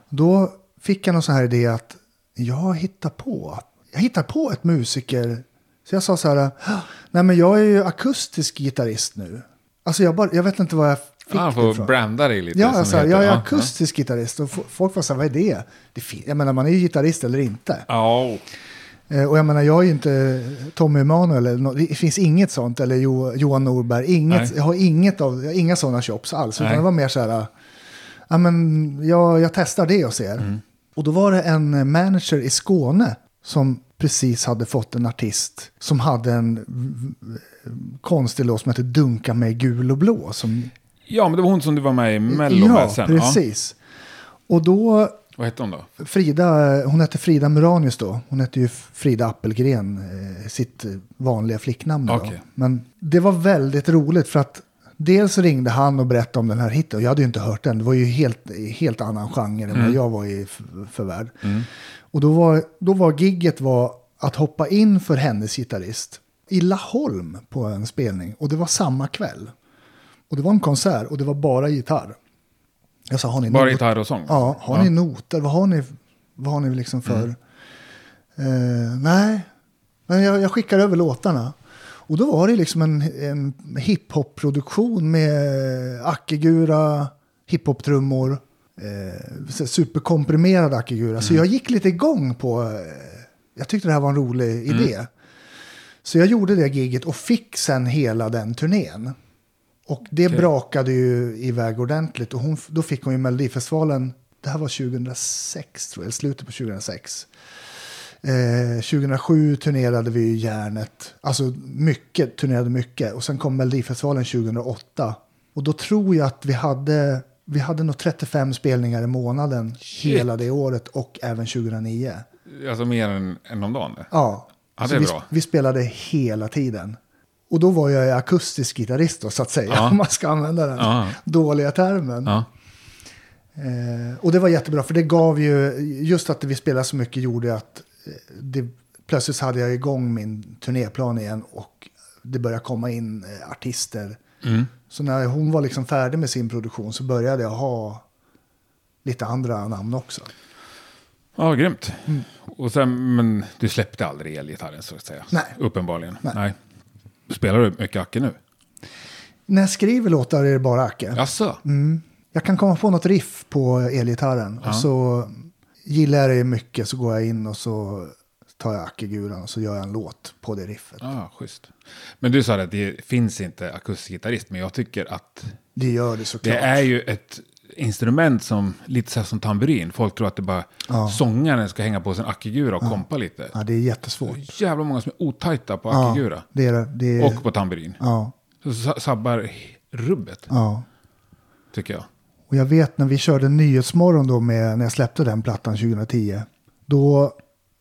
Då fick jag någon sån här idé att jag hittar på, jag hittar på ett musiker. Så jag sa så här, nej men jag är ju akustisk gitarrist nu. Alltså jag, bara, jag vet inte vad jag fick det får branda dig lite. Ja, alltså, jag är Ja, akustisk gitarrist och folk var så här, vad är det? det jag menar, man är ju gitarrist eller inte. Ja. Eh, och jag menar, jag är ju inte Tommy Emanuel, det finns inget sånt, eller jo, Johan Norberg, inget, Nej. jag har inget av, har inga sådana chops alls. Utan Nej. det var mer så här, ja men jag, jag testar det och ser. Mm. Och då var det en manager i Skåne som precis hade fått en artist som hade en konstig låt som heter Dunka mig gul och blå. Som, ja, men det var hon som du var med i Mello ja, sen. Ja. precis. Och då Vad hette hon då? Frida, hon hette Frida Muranius då. Hon hette ju Frida Appelgren, eh, sitt vanliga flicknamn. Då. Okej. Men det var väldigt roligt för att dels ringde han och berättade om den här hitten. Och jag hade ju inte hört den. Det var ju helt, helt annan genre än vad jag var i för värld. Och då var, då var gigget var att hoppa in för hennes gitarrist i Laholm på en spelning. Och det var samma kväll. Och det var en konsert och det var bara gitarr. Jag sa, har ni Bara gitarr och sång? Ja, har ni noter? Vad har ni, vad har ni liksom för... Eh, nej, men jag, jag skickar över låtarna. Och då var det liksom en, en hiphop-produktion med Akigura, hiphop-trummor, eh, superkomprimerad Akigura. Så jag gick lite igång på... Eh, jag tyckte det här var en rolig idé. Så jag gjorde det giget och fick sen hela den turnén. Och det Okej. brakade ju iväg ordentligt. Och hon, då fick hon ju Melodifestivalen, det här var 2006 tror jag, slutet på 2006. Eh, 2007 turnerade vi Järnet, alltså mycket, turnerade mycket. Och sen kom Melodifestivalen 2008. Och då tror jag att vi hade, vi hade nog 35 spelningar i månaden hela det året och även 2009. Alltså mer än, än om dagen? Ja, Ja, det är vi, bra. vi spelade hela tiden. Och då var jag akustisk gitarrist då, så att säga, Ja. om man ska använda den Ja. dåliga termen. Ja. Eh, och det var jättebra, för det gav ju, just att vi spelade så mycket gjorde att eh, det, plötsligt hade jag igång min turnéplan igen och det började komma in eh, artister. Mm. Så när hon var liksom färdig med sin produktion så började jag ha lite andra namn också. Ja, grymt. Mm. Och sen, men du släppte aldrig elgitarren så att säga? Nej. Uppenbarligen. Nej. Spelar du mycket Acke nu? När jag skriver låtar är det bara Acke. Jaså? Mm. Jag kan komma på något riff på elgitarren. Och så gillar jag det mycket så går jag in och så tar jag Akiguran och så gör jag en låt på det riffet. Ja, schysst. Men du sa att det finns inte akustisk gitarrist, men jag tycker att Det gör det såklart. det är ju ett instrument som, lite så här som tamburin. Folk tror att det bara, Ja. sångaren ska hänga på sin akigura och kompa lite. Ja, det är jättesvårt. Jävla många som är otajta på Ja, akigura. det är det. det är, Och på tamburin. ja, Så sa- sabbar rubbet, ja. tycker jag. Och jag vet när vi körde Nyhetsmorgon då med, när jag släppte den plattan 2010. Då,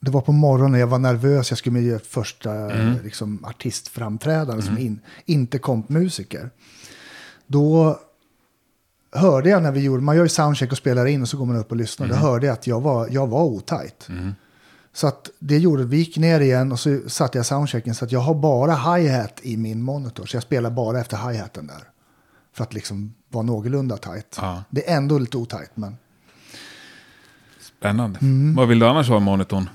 det var på morgonen, jag var nervös, jag skulle med göra första Mm. liksom, artistframträdande som in, inte kompmusiker. Då hörde jag när vi gjorde, man gör ju soundcheck och spelar in och så går man upp och lyssnar. Mm. Då hörde jag att jag var, jag var otajt. Så att det gjorde, vi gick ner igen och så satte jag soundchecken så att jag har bara hi-hat i min monitor. Så jag spelar bara efter hi-haten där. För att liksom vara någorlunda tajt. Ja. Det är ändå lite otajt men. Spännande. Mm. Vad vill du annars ha i monitorn?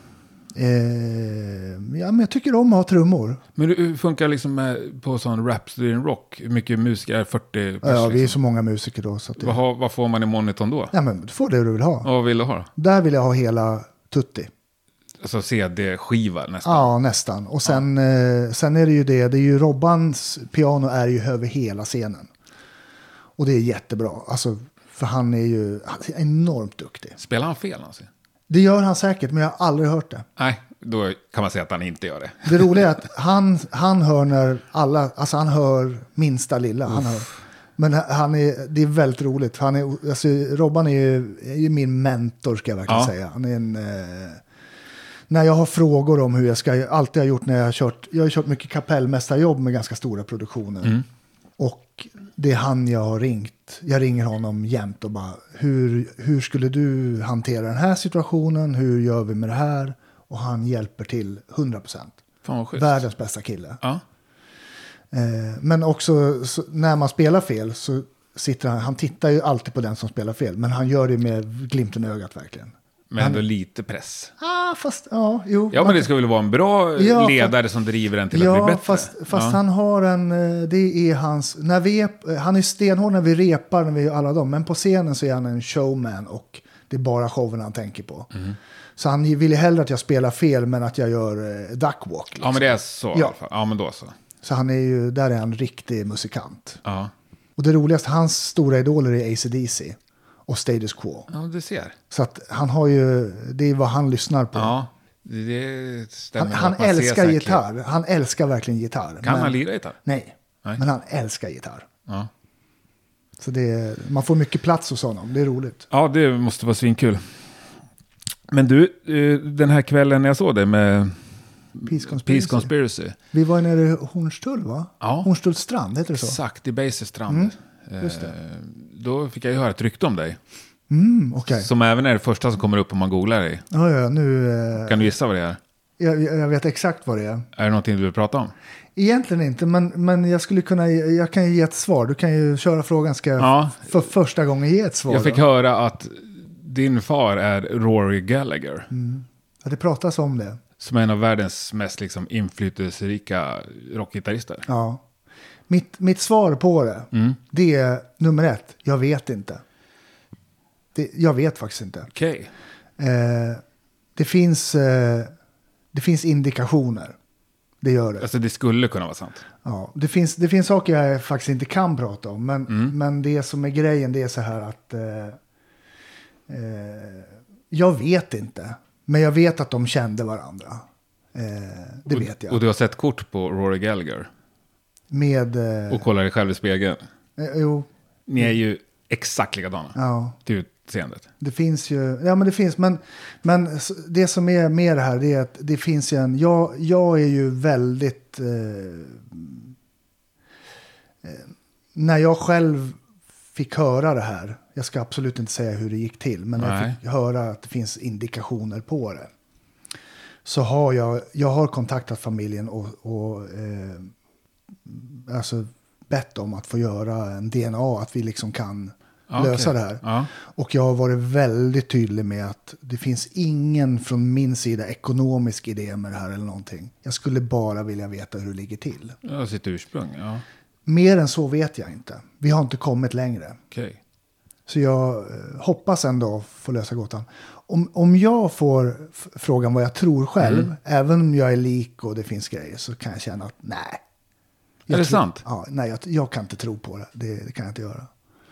Eh, ja men jag tycker om att ha trummor. Men hur funkar liksom med, på sån Rhapsody in Rock? Hur mycket musiker är det? 40 pers? Ja, vi är liksom? så många musiker då. Så att det, vad, har, vad får man i monitorn då? ja men du får det du vill ha. Vad vill du ha då? Där vill jag ha hela Tutti. Alltså CD-skiva nästan? Ja, nästan. Och sen, eh, sen är det ju det, det är ju Robbans piano är ju över hela scenen. Och det är jättebra. Alltså, för han är ju han är enormt duktig. Spelar han fel alltså? Det gör han säkert, men jag har aldrig hört det. Nej, då kan man säga att han inte gör det. Det roliga är att han, han hör när alla, alltså han hör minsta lilla. Han hör. Men han är, det är väldigt roligt. Han är, alltså, Robban är ju, är ju min mentor ska jag verkligen Ja. säga. Han är en, eh, när jag har frågor om hur jag ska, alltid har gjort när jag har kört, jag har kört mycket kapellmästarjobb med ganska stora produktioner. Och det är han jag har ringt att jag ringer honom jämt och bara hur, hur skulle du hantera den här situationen? Hur gör vi med det här? Och han hjälper till 100%. Fan vad schysst. Världens bästa kille. Ja. Eh, men också så, när man spelar fel så sitter han, han tittar ju alltid på den som spelar fel. Men han gör det med glimten i ögat verkligen. Men ändå lite press. Ah, fast, ja, jo. Ja, men det ska väl vara en bra Ja, ledare som driver en till att bli Ja, bättre. fast, fast ja. han har en, eh, det är hans, när vi han är stenhård när vi repar, när vi gör alla dem, men på scenen så är han en showman och det är bara showen han tänker på. Mm. Så han vill ju hellre att jag spelar fel men att jag gör eh, duckwalk. Liksom. Ja, men det är så Ja. Ja, men då så. Så han är ju, där är han riktig musikant. Ja, Och det roligaste, hans stora idoler är AC/DC och Status Quo. ja du ser. Så att han har ju, det är vad han lyssnar på. Ja, det, stämmer. han han älskar säkert. gitarr, han älskar verkligen gitarr. Kan men, han lira gitarr? Nej, Nej. men han älskar gitarr. Ja. Så det man får mycket plats hos honom, det är roligt. ja, det måste vara svinkul. Men du, eh, den här kvällen jag såg det med Peace Conspiracy. Peace Conspiracy. Vi var nere i Hornstull va? Ja. Hornstulls strand, heter det så? Exakt, i Beisestrand. just det. Eh, Då fick jag ju höra ett rykte om dig. Mm, okej. Som även är det första som kommer upp om man googlar dig. Ja, ja, nu... Eh, Kan du gissa vad det är? jag, jag vet exakt vad det är. Är det någonting du vill prata om? Egentligen inte, men, men jag skulle kunna, jag kan ju ge ett svar. Du kan ju köra frågan, ska jag Ja. för första gången ge ett svar? Jag fick då? höra att din far är Rory Gallagher. Ja, det pratas om det. Som är en av världens mest liksom, inflytelserika rockgitarrister. Ja. Mitt, mitt svar på det, Mm. det är nummer ett, jag vet inte. Det, jag vet faktiskt inte. Okej. Eh, det, finns, eh, det finns indikationer. Det gör det. Alltså det skulle kunna vara sant. Ja, det, finns, det finns saker jag faktiskt inte kan prata om. Men, Mm. men det som är grejen det är så här att... Eh, eh, jag vet inte. Men jag vet att de kände varandra. Eh, det och, vet jag. Och du har sett kort på Rory Gallagher. Med... Eh, Och kollar dig själv i spegeln. eh, jo, Ni är ju exakt likadana. ja. Till utseendet. Det finns ju, ja men det finns, men, men s- det som är med det här det är att det finns ju en, jag, jag är ju väldigt, eh, eh, när jag själv fick höra det här, jag ska absolut inte säga hur det gick till, men när jag Nej. fick höra att det finns indikationer på det. Så har jag, jag har kontaktat familjen och, och eh, alltså bett om att få göra en DNA, att vi liksom kan Ja, lösa det här. Ja. Och jag har varit väldigt tydlig med att det finns ingen från min sida ekonomisk idé med det här eller någonting. Jag skulle bara vilja veta hur det ligger till. Ja, sitt ursprung. Ja, Mer än så vet jag inte. Vi har inte kommit längre. okej. Så jag eh, hoppas ändå få lösa gåtan. Om, om jag får frågan vad jag tror själv, Mm. även om jag är lik och det finns grejer, så kan jag känna att nej. Jag Är det sant? Ja, nej, jag, jag kan inte tro på det. det. Det kan jag inte göra.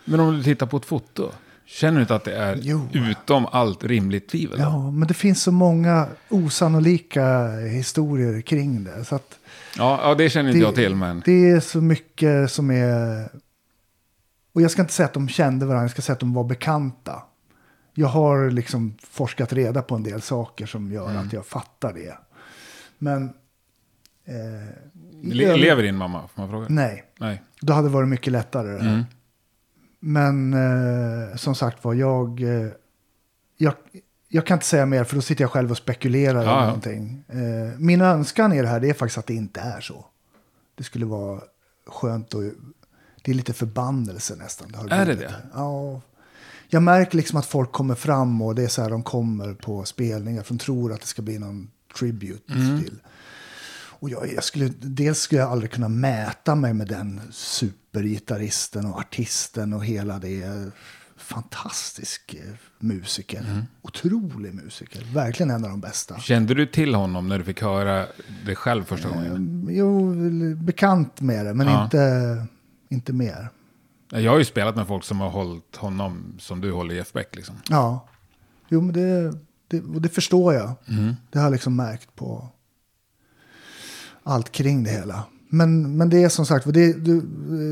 Men om du tittar på ett foto. Känner du inte att det är Jo. utom allt rimligt tvivel? då? Ja, men det finns så många osannolika historier kring det. Så att Ja, ja, det känner inte det, jag till. Men... det är så mycket som är... Och jag ska inte säga att de kände varandra, jag ska säga att de var bekanta. Jag har liksom forskat reda på en del saker som gör Mm. att jag fattar det. Men... Eh, Le- lever din mamma? Får man fråga? Nej, Nej. då hade det varit mycket lättare det här. Mm. Men eh, som sagt var, jag, eh, jag, jag kan inte säga mer för då sitter jag själv och spekulerar Ja, ja. någonting. Eh, min önskan i det här det är faktiskt att det inte är så. Det skulle vara skönt och det är lite förbannelse nästan. har Är det det? Ja. Jag märker liksom att folk kommer fram och det är så här de kommer på spelningar. För de tror att det ska bli någon tribute Mm. till. Och jag, jag skulle, dels skulle jag aldrig kunna mäta mig med den supergitarristen och artisten och hela det. Fantastisk eh, musiker. Mm. Otrolig musiker. Verkligen en av de bästa. Kände du till honom när du fick höra det själv första gången? Jo, bekant med det, men Ja. inte, inte mer. Jag har ju spelat med folk som har hållit honom som du håller Jeff Beck. Liksom. Ja, jo men det, det, det förstår jag. Mm. Det har jag liksom märkt på allt kring det hela. Men, men det är som sagt, det, du,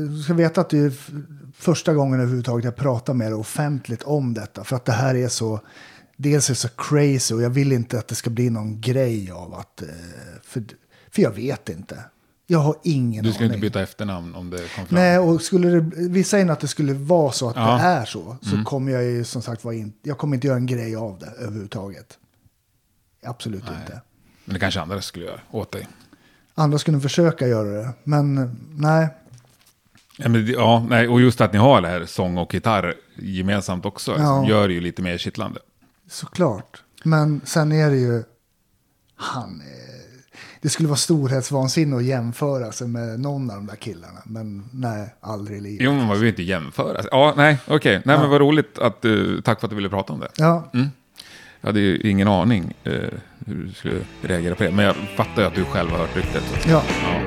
du ska veta att det är första gången överhuvudtaget jag pratar med dig offentligt om detta. För att det här är så, dels är så crazy och jag vill inte att det ska bli någon grej av att, eh, för, för jag vet inte. Jag har ingen Du ska aning. inte byta efternamn om det kom fram. Nej, och skulle det, vi säger att det skulle vara så att Ja. Mm. det är så, så kommer jag ju som sagt vara in, jag kommer inte göra en grej av det överhuvudtaget. Absolut inte. Men det kanske andra skulle göra åt dig. Andra skulle försöka göra det, men eh, nej. Ja, men, ja, nej, och just att ni har det här sång och gitarr gemensamt också. Ja. Gör det ju lite mer kittlande. Såklart. Men sen är det ju... Han Det skulle vara storhetsvansinne att jämföra sig med någon av de där killarna. Men nej, aldrig i livet. Jo, men man vill inte jämföra. Ja, nej, okej. Nej, men vad roligt att du... Tack för att du ville prata om det. Ja, Jag hade ju ingen aning eh, hur du skulle reagera på det. Men jag fattar ju att du själv har hört ryktet. Ja. Ja.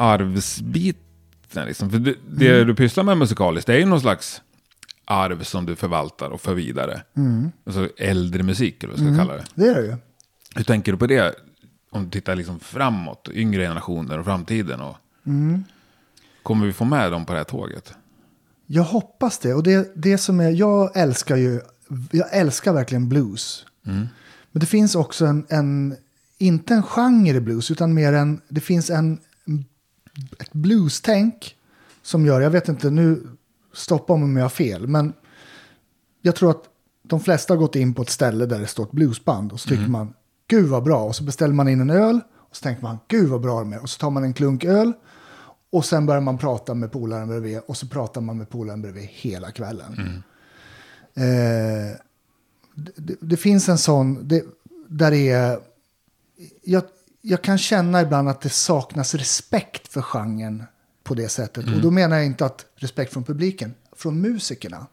Arvsbiten. Liksom. För det, det Mm. du pysslar med musikaliskt, det är ju någon slags arv som du förvaltar och för vidare. Mm. Alltså äldre musik, eller vad ska jag kalla det. det är det ju. Hur tänker du på det? Om du tittar liksom framåt, yngre generationer och framtiden. Och... Mm. Kommer vi få med dem på det här tåget? Jag hoppas det. Och det, det som är, jag älskar ju, jag älskar verkligen blues. Men det finns också en, en, inte en genre i blues, utan mer en, det finns en, ett blues-tänk som gör, jag vet inte, nu stoppa om jag har fel, men jag tror att de flesta har gått in på ett ställe där det står ett bluesband och så tycker man, gud vad bra, och så beställer man in en öl och så tänker man, gud vad bra de är, och så tar man en klunk öl och sen börjar man prata med polaren bredvid och så pratar man med polaren bredvid hela kvällen. Eh, det, det, det finns en sån, det, där det är, jag, jag kan känna ibland att det saknas respekt för genren på det sättet. Och då menar jag inte att respekt från publiken, från musikerna.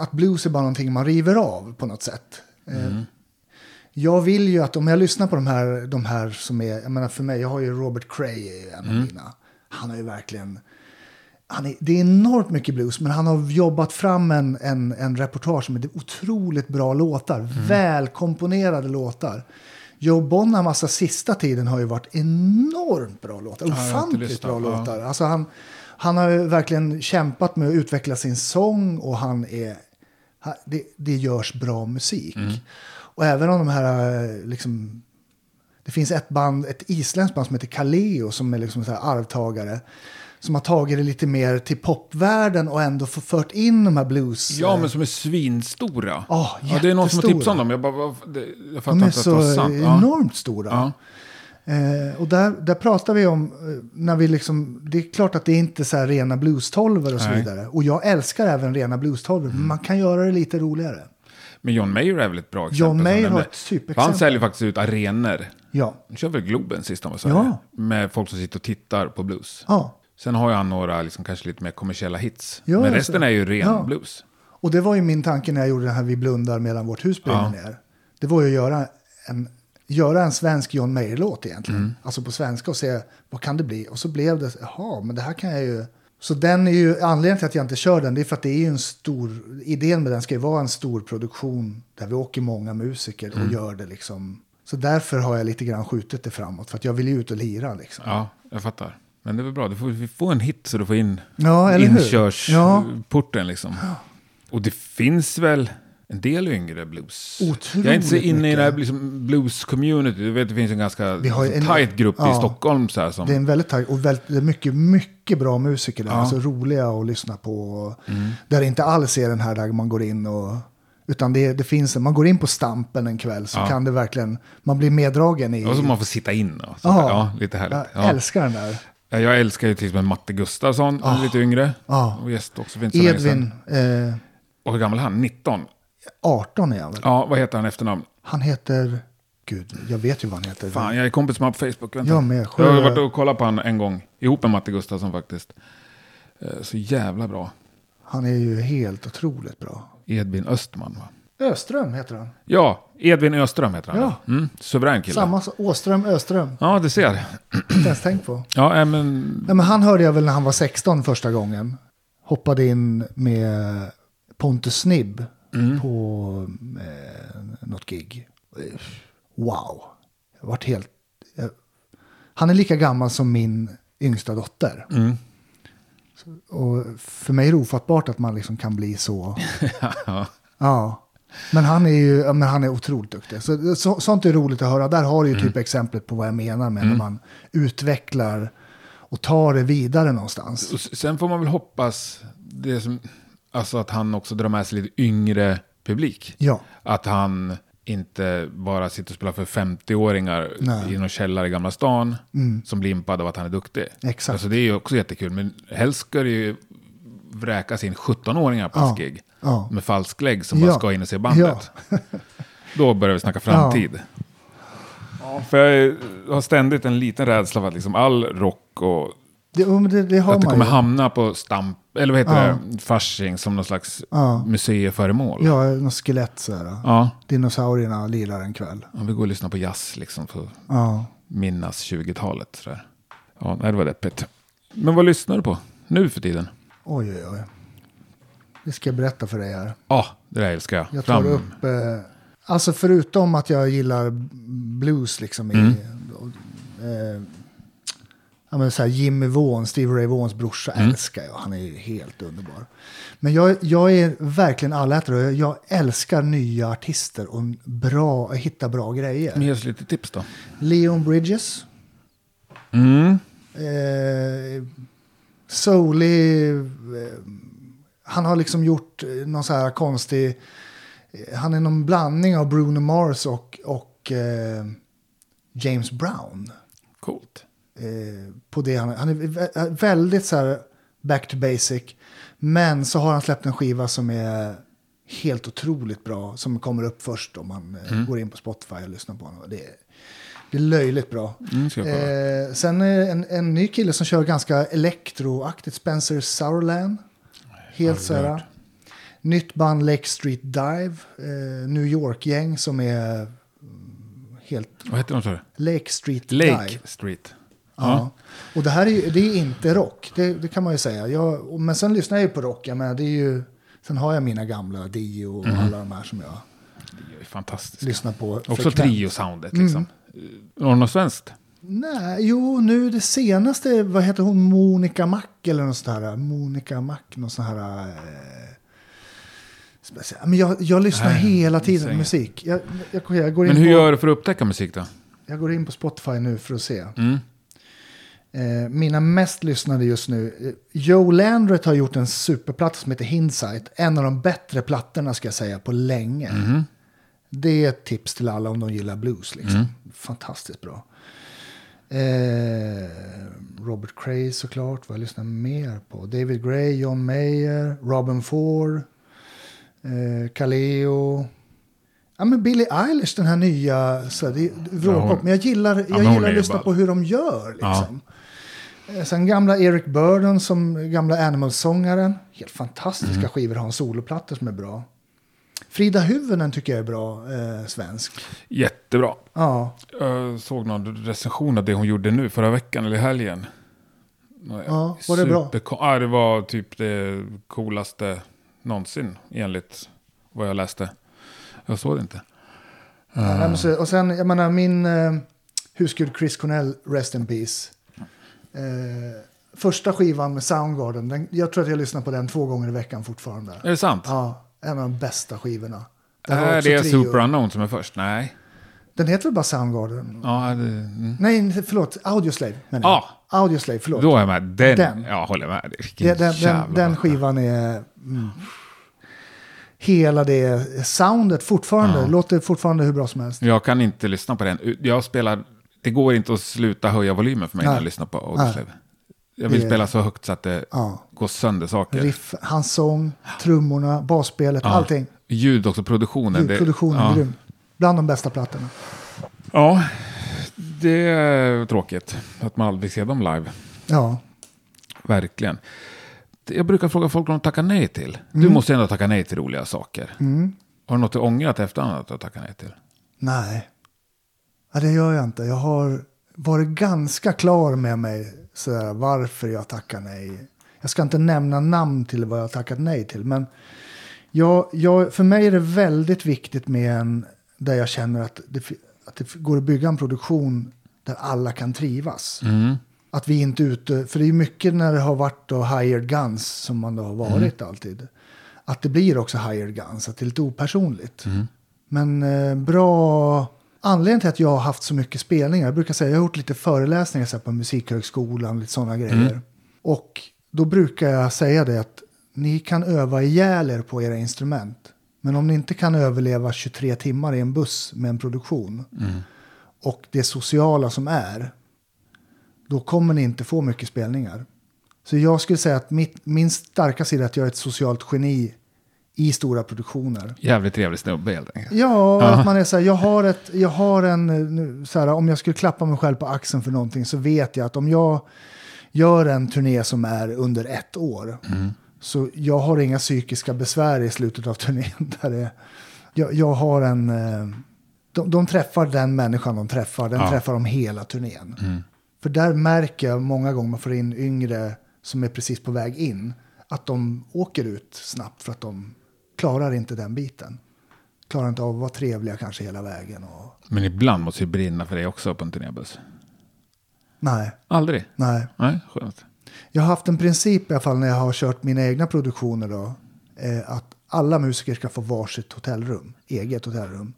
Att blues är bara någonting man river av på något sätt. Eh, Jag vill ju att om jag lyssnar på de här, de här som är, jag menar för mig, jag har ju Robert Cray är en av mina. Han har ju verkligen, han är, det är enormt mycket blues, men han har jobbat fram en, en, en repertoar med otroligt bra låtar. Välkomponerade låtar. Joe Bonham, alltså sista tiden, har ju varit enormt bra låtar. Ofantligt bra låtar. Alltså han, han har ju verkligen kämpat med att utveckla sin sång och han är... han- Det, det görs bra musik. Mm. Och även om de här eh, liksom... Det finns ett band, ett isländskt band som heter Kaleo som är liksom så här arvtagare. Som har tagit det lite mer till popvärlden och ändå fört in de här blues... Ja, eh, men som är svinstora. Ja, ja, det är någon som har tipsat om dem. Jag, bara, jag fattar de är inte att det var så sant. Ja. enormt stora. Ja. Eh, och där, där pratar vi om, eh, när vi liksom, det är klart att det är inte så här rena blues-tolvor och så Nej. vidare. Och jag älskar även rena blues-tolvor, men man kan göra det lite roligare. Men John Mayer är väl ett bra exempel. John Mayer har ett superexempel. Han säljer faktiskt ut arenor. Ja, Han kör väl Globen sist han var Sverige. Ja. Med folk som sitter och tittar på blues. ja. Sen har ju han några liksom, kanske lite mer kommersiella hits. Ja, men resten är ju ren Ja. blues. Och det var ju min tanke när jag gjorde den här Vi blundar medan vårt hus brinner ner. Det var ju att göra en, göra en svensk John Mayer-låt egentligen. Mm. Alltså på svenska och se vad kan det bli. Och så blev det, jaha, men det här kan jag ju... Så den är ju, anledningen till att jag inte kör den, det är för att det är ju en stor, idén med den ska ju vara en stor produktion där vi åker många musiker och Mm. gör det liksom. Så därför har jag lite grann skjutit det framåt, för att jag vill ju ut och lira liksom. Ja, jag fattar. Men det är väl bra. Du får, vi får en hit så du får in Ja, eller hur? inkörsporten liksom. Och det finns väl en del yngre blues. Otroligt jag är inte så inne i mycket. det här liksom, blues-community. Du vet, det finns en ganska Vi har ju en- tight grupp i ja. Stockholm. Så här, som, Det är en väldigt tajt och väldigt, det är mycket, mycket bra musiker där. Ja. Mm. Alltså roliga att lyssna på. Där det inte alls är den här där man går in och... Utan det, det finns, man går in på Stampen en kväll så Ja. kan det verkligen, man blir meddragen i... Och så man får sitta in. Och så. Ja. Ja, lite härligt. jag Ja. älskar den där. Ja, Jag älskar ju till exempel Matte Gustafsson, är lite yngre. Ja. Och gäst också länge Edvin, eh, Och hur gammal är han? 19? 18 är han väl? Ja, vad heter han efternamn? Han heter, gud, jag vet ju vad han heter. Fan, jag är kompis med honom på Facebook. Vänta. Jag med. Sjö- Jag har varit och kollat på honom en gång. Ihop med Matte Gustafsson faktiskt. Eh, Så jävla bra. Han är ju helt otroligt bra. Edvin Östman va? Öström heter han. Ja, Edvin Öström heter han. Ja. Mm, suverän kille. Samma som Åström, Öström. Ja, det ser. Inte ens tänkt på. Ja, äh, men... Nej, men han hörde jag väl när han var 16 första gången. Hoppade in med Pontus Snibb Mm. på eh, något gig. Wow. Jag vart helt... Jag, han är lika gammal som min yngsta dotter. Mm. Och för mig är det ofattbart att man liksom kan bli så. ja. Ja. Men han är ju men han är otroligt duktig. Så, så, sånt är roligt att höra. Där har du ju typ exemplet på vad jag menar med när man utvecklar och tar det vidare någonstans. Och sen får man väl hoppas det som, alltså att han också drar med sig lite yngre publik. Ja. Att han inte bara sitter och spelar för 50-åringar Nej. Mm. i någon källare i Gamla stan som blir impad av att han är duktig. Exakt. Alltså det är ju också jättekul, men helst ska det ju vräkas in 17-åringar på Ja. gig. Ja. Med falsk lägg som bara Ja. ska in och se bandet. Då börjar vi snacka framtid. För jag har ständigt en liten rädsla för att liksom all rock och Det, ja, men det, det har att det kommer ju. hamna på stamp, eller vad heter Ja. det, Fasching som någon slags Ja. museiföremål. Ja, något skelett så här. Ja. Dinosaurierna lirar en kväll. Om vi går och lyssnar på jazz liksom för att Ja. minnas 20-talet. sådär. Ja, det var deppigt. Men vad lyssnar du på nu för tiden? Oj, oj, oj. Det ska jag berätta för dig här. Ja, det där älskar jag. Jag tar Fram. upp... Eh, alltså förutom att jag gillar blues liksom i... Mm. Eh, ja, men så här Jimmy Vaughan, Stevie Ray Vaughans brorsa, Mm. älskar jag. Han är ju helt underbar. Men jag, jag är verkligen allätare jag, älskar nya artister och bra, hitta bra grejer. Ge oss lite tips då. Leon Bridges. Mm. Eh, Souli, eh, han har liksom gjort eh, någon så här konstig, eh, han är någon blandning av Bruno Mars och, och eh, James Brown. Coolt. Eh, på det han, han är vä- väldigt så här back to basic. Men så har han släppt en skiva som är helt otroligt bra. Som kommer upp först om man eh, går in på Spotify och lyssnar på honom. Det är, det är löjligt bra. Mm. Eh, sen är en, en ny kille som kör ganska elektroaktigt. Spencer Sourland. Helt så här. Nytt band Lake Street Dive. Eh, New York-gäng som är mm, helt... Vad heter de så? Lake Street Lake Dive. Street. Ja. Och det här är ju det är inte rock, det, det kan man ju säga. Jag, men sen lyssnar jag ju på rock, jag menar, det är ju, sen har jag mina gamla Dio och Mhm. alla de här som jag Det är fantastiskt. lyssnar på. Också trio-soundet liksom. Mm. Har du något svenskt? Nej, jo, nu det senaste, vad heter hon, Monica Mac eller något sånt här. Monica Mac, något sånt här. Eh, speciellt. men jag, jag lyssnar Nej, hela tiden på musik. Jag, jag, jag, går in Men hur på, gör du för att upptäcka musik då? jag går in på Spotify nu för att se. Mm. Eh, mina mest lyssnade just nu. Eh, Joe Landret har gjort en superplatta som heter Hindsight. En av de bättre plattorna ska jag säga på länge. Mhm. Det är ett tips till alla om de gillar blues. Liksom. Mm. Fantastiskt bra. Eh, Robert Cray såklart. Vad jag lyssnar mer på? David Gray, John Mayer, Robin Ford, eh, Kaleo. Ja, men Billie Eilish, den här nya. Så det är vrålpop. hon- men jag gillar, jag är gillar att lyssna ball. på hur de gör. Ja. Liksom. Eh, Sen gamla Eric Burdon som gamla Animals-sångaren. Helt fantastiska Mm. skivor. Har en soloplattor som är bra. Frida Hyvönen tycker jag är bra eh, svensk. Jättebra. Ja, Jag såg någon recension av det hon gjorde nu förra veckan eller helgen. Ja, var det bra? Ja, det var typ det coolaste någonsin enligt vad jag läste. Jag såg det inte. Ja, så, och sen, jag menar, min eh, husgud Chris Cornell, Rest in Peace. Eh, första skivan med Soundgarden, den, jag tror att jag lyssnar på den två gånger i veckan fortfarande. Är det sant? Ja, en av de bästa skivorna. Har är det trio. Super Unknown som är först? Nej. Den heter väl bara Soundgarden? Ja, det, mm. Nej, förlåt, Audioslave menar jag. Ja. Audioslave, förlåt. Då är jag med. Den, Den. Ja, håller med. Den, den, den skivan är... Mm. hela det soundet fortfarande. Ja. Låter fortfarande hur bra som helst. Jag kan inte lyssna på den. Jag spelar, det går inte att sluta höja volymen för mig när Nej. jag lyssnar på Audioslave. Jag vill Det- spela så högt så att det Ja. går sönder saker. Riff, hans sång, trummorna, basspelet, Ja. allting. Ljud också, produktionen. det- Produktionen ja. grym. Bland de bästa plattorna. Ja, det är tråkigt att man aldrig ser dem live. Ja. Verkligen. Jag brukar fråga folk om de tackar nej till. Du måste ändå tacka nej till roliga saker. Mm. Har du något du ångrat efterhand att du tackat nej till? Nej. Ja, det gör jag inte. Jag har varit ganska klar med mig sådär, varför jag tackar nej. Jag ska inte nämna namn till vad jag har tackat nej till. Men jag, jag, för mig är det väldigt viktigt med en där jag känner att det, att det går att bygga en produktion där alla kan trivas. Att vi inte ute, för det är mycket när det har varit då hired guns som man då har varit alltid. Att det blir också hired guns, att det är lite opersonligt. Men eh, bra, anledningen till att jag har haft så mycket spelningar, jag brukar säga, jag har gjort lite föreläsningar så här, på Musikhögskolan, lite sådana grejer. Och då brukar jag säga det att ni kan öva ihjäl er på era instrument. Men om ni inte kan överleva 23 timmar i en buss med en produktion och det sociala som är, då kommer ni inte få mycket spelningar. Så jag skulle säga att mitt, min starka sida är att jag är ett socialt geni i stora produktioner. Jävligt trevlig snubbe helt enkelt. Ja, att man är så här, jag har, ett, jag har en, eh, så här, om jag skulle klappa mig själv på axeln för någonting så vet jag att om jag gör en turné som är under ett år, så jag har inga psykiska besvär i slutet av turnén. Där det, jag, jag har en, eh, de, de träffar den människan de träffar, den Ja. träffar de hela turnén. För där märker jag många gånger man får in yngre som är precis på väg in, att de åker ut snabbt för att de klarar inte den biten. Klarar inte av att vara trevliga kanske hela vägen. Och... Men ibland måste ju brinna för dig också på en turnébuss. Nej, Aldrig? nej. Nej, skönt. Jag har haft en princip i alla fall när jag har kört mina egna produktioner då. Eh, att alla musiker ska få varsitt hotellrum, eget hotellrum.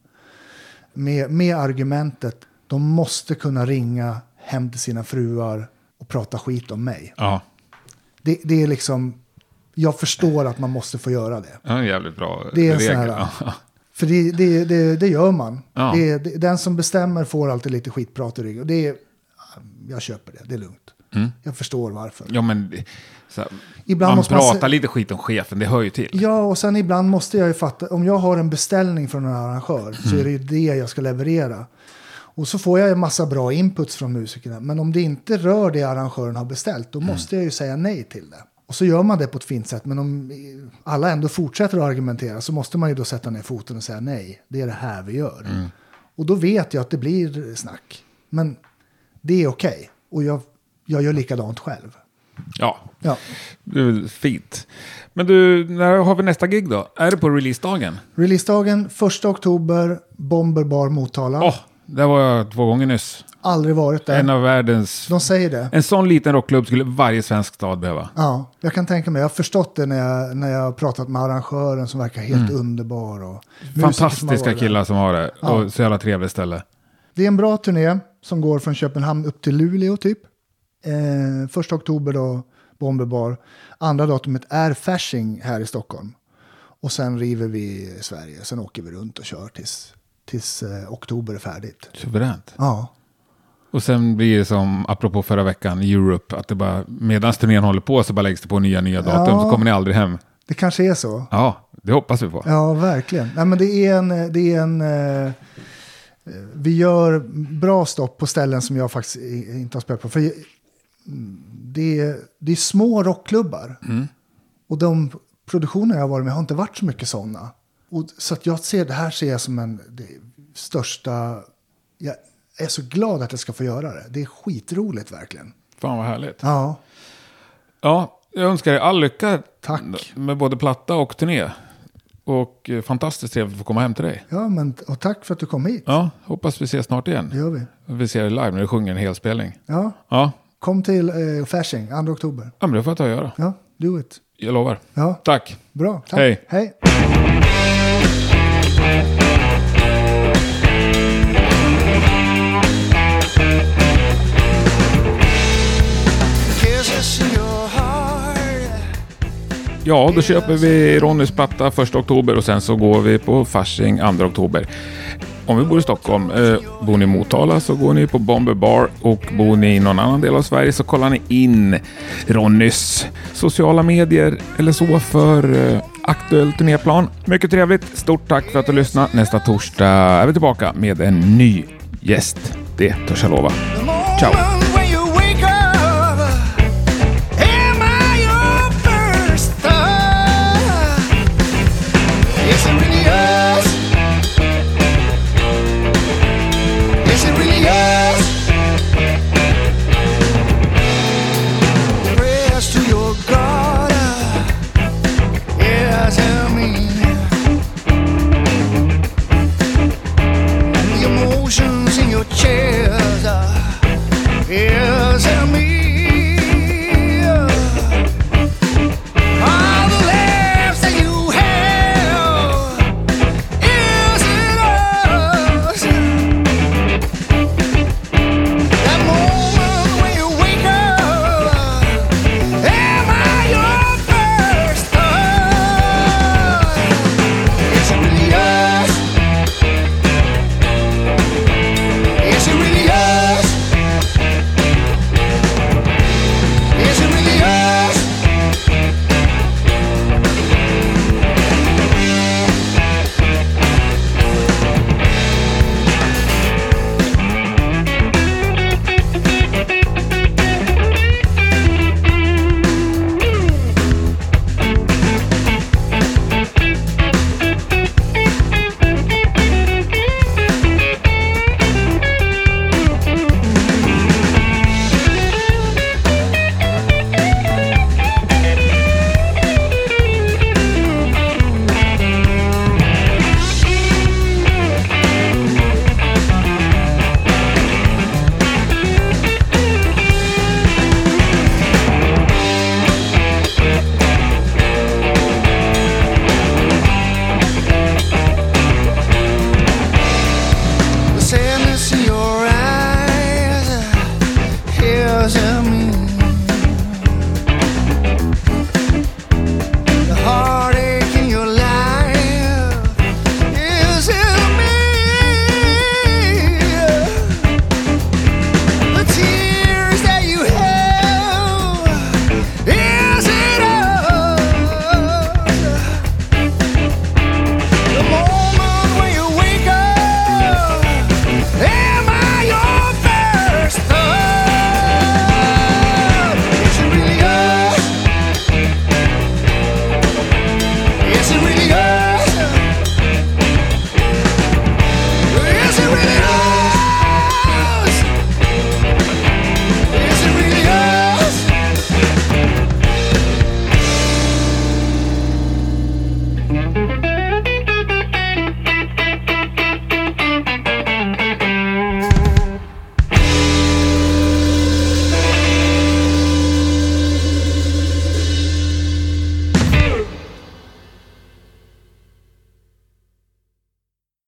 Med, med argumentet, de måste kunna ringa hem till sina fruar och prata skit om mig. Ja, Det, det är liksom, jag förstår att man måste få göra det. det är en jävligt bra Det är en regel. här- Ja. För det, det, det, det gör man. Ja. Det, den som bestämmer får alltid lite skitprat i ryggen. Det jag köper det, det är lugnt. Jag förstår varför. Ja, men här, Ibland man måste man pratar se- lite skit om chefen, det hör ju till. Ja, och sen ibland måste jag ju fatta, om jag har en beställning från en arrangör så är det ju det jag ska leverera. Och så får jag en massa bra inputs från musikerna. Men om det inte rör det arrangören har beställt, då måste jag ju säga nej till det. Och så gör man det på ett fint sätt. Men om alla ändå fortsätter att argumentera så måste man ju då sätta ner foten och säga nej. Det är det här vi gör. Och då vet jag att det blir snack. Men det är okej. Och jag, jag gör likadant själv. Ja, Ja. det är väl fint. Men du, när har vi nästa gig då? Är det på releasedagen? Releasedagen 1 oktober, Bomber Bar Motala. Åh, där var jag två gånger nyss. Aldrig varit där. En av världens... De säger det. En sån liten rockklubb skulle varje svensk stad behöva. Ja, jag kan tänka mig. Jag har förstått det när jag, när jag har pratat med arrangören som verkar helt underbar. Och som Fantastiska där. killar som har det. Ja. Och så jävla trevligt ställe. Det är en bra turné som går från Köpenhamn upp till Luleå typ. Eh, första oktober då, Bomberbar. Andra datumet är Fasching här i Stockholm. Och sen river vi Sverige. Sen åker vi runt och kör tills, tills eh, oktober är färdigt. Suveränt. Ja, Och sen blir det som, apropå förra veckan, Europe, att det bara, medan turnén håller på så bara läggs det på nya, nya datum, Ja. så kommer ni aldrig hem. det kanske är så. Ja, det hoppas vi på. Ja, verkligen. Nej, men det är en... Det är en eh, vi gör bra stopp på ställen som jag faktiskt inte har spelat på. För mm, det, är, det är små rockklubbar. Och de produktioner jag har varit med har inte varit så mycket sådana. Och, så jag ser det här ser jag som en det största... Jag är så glad att jag ska få göra det. Det är skitroligt verkligen. Fan vad härligt. Ja, Ja, jag önskar dig all lycka Tack. med både platta och turné. Och eh, fantastiskt trevligt att få komma hem till dig. ja men, och tack för att du kom hit. Ja, hoppas vi ses snart Det igen. gör vi. Vi ser dig live när du sjunger en helspelning. Ja, Ja, kom till eh, Fasching 2 oktober. ja men det får jag ta och göra. Ja, do it. Jag lovar. Ja, Tack. bra. Tack. Hej. Hej. Ja, då köper vi Ronnys platta 1 oktober och sen så går vi på Fasching 2 oktober. Om vi bor i Stockholm, eh, bor ni i Motala så går ni på Bomber Bar och bor ni i någon annan del av Sverige så kollar ni in Ronnys sociala medier eller så för eh, aktuell turnéplan. Mycket trevligt. Stort tack för att du lyssnade. Nästa torsdag är vi tillbaka med en ny gäst. Det törs jag lova. Ciao!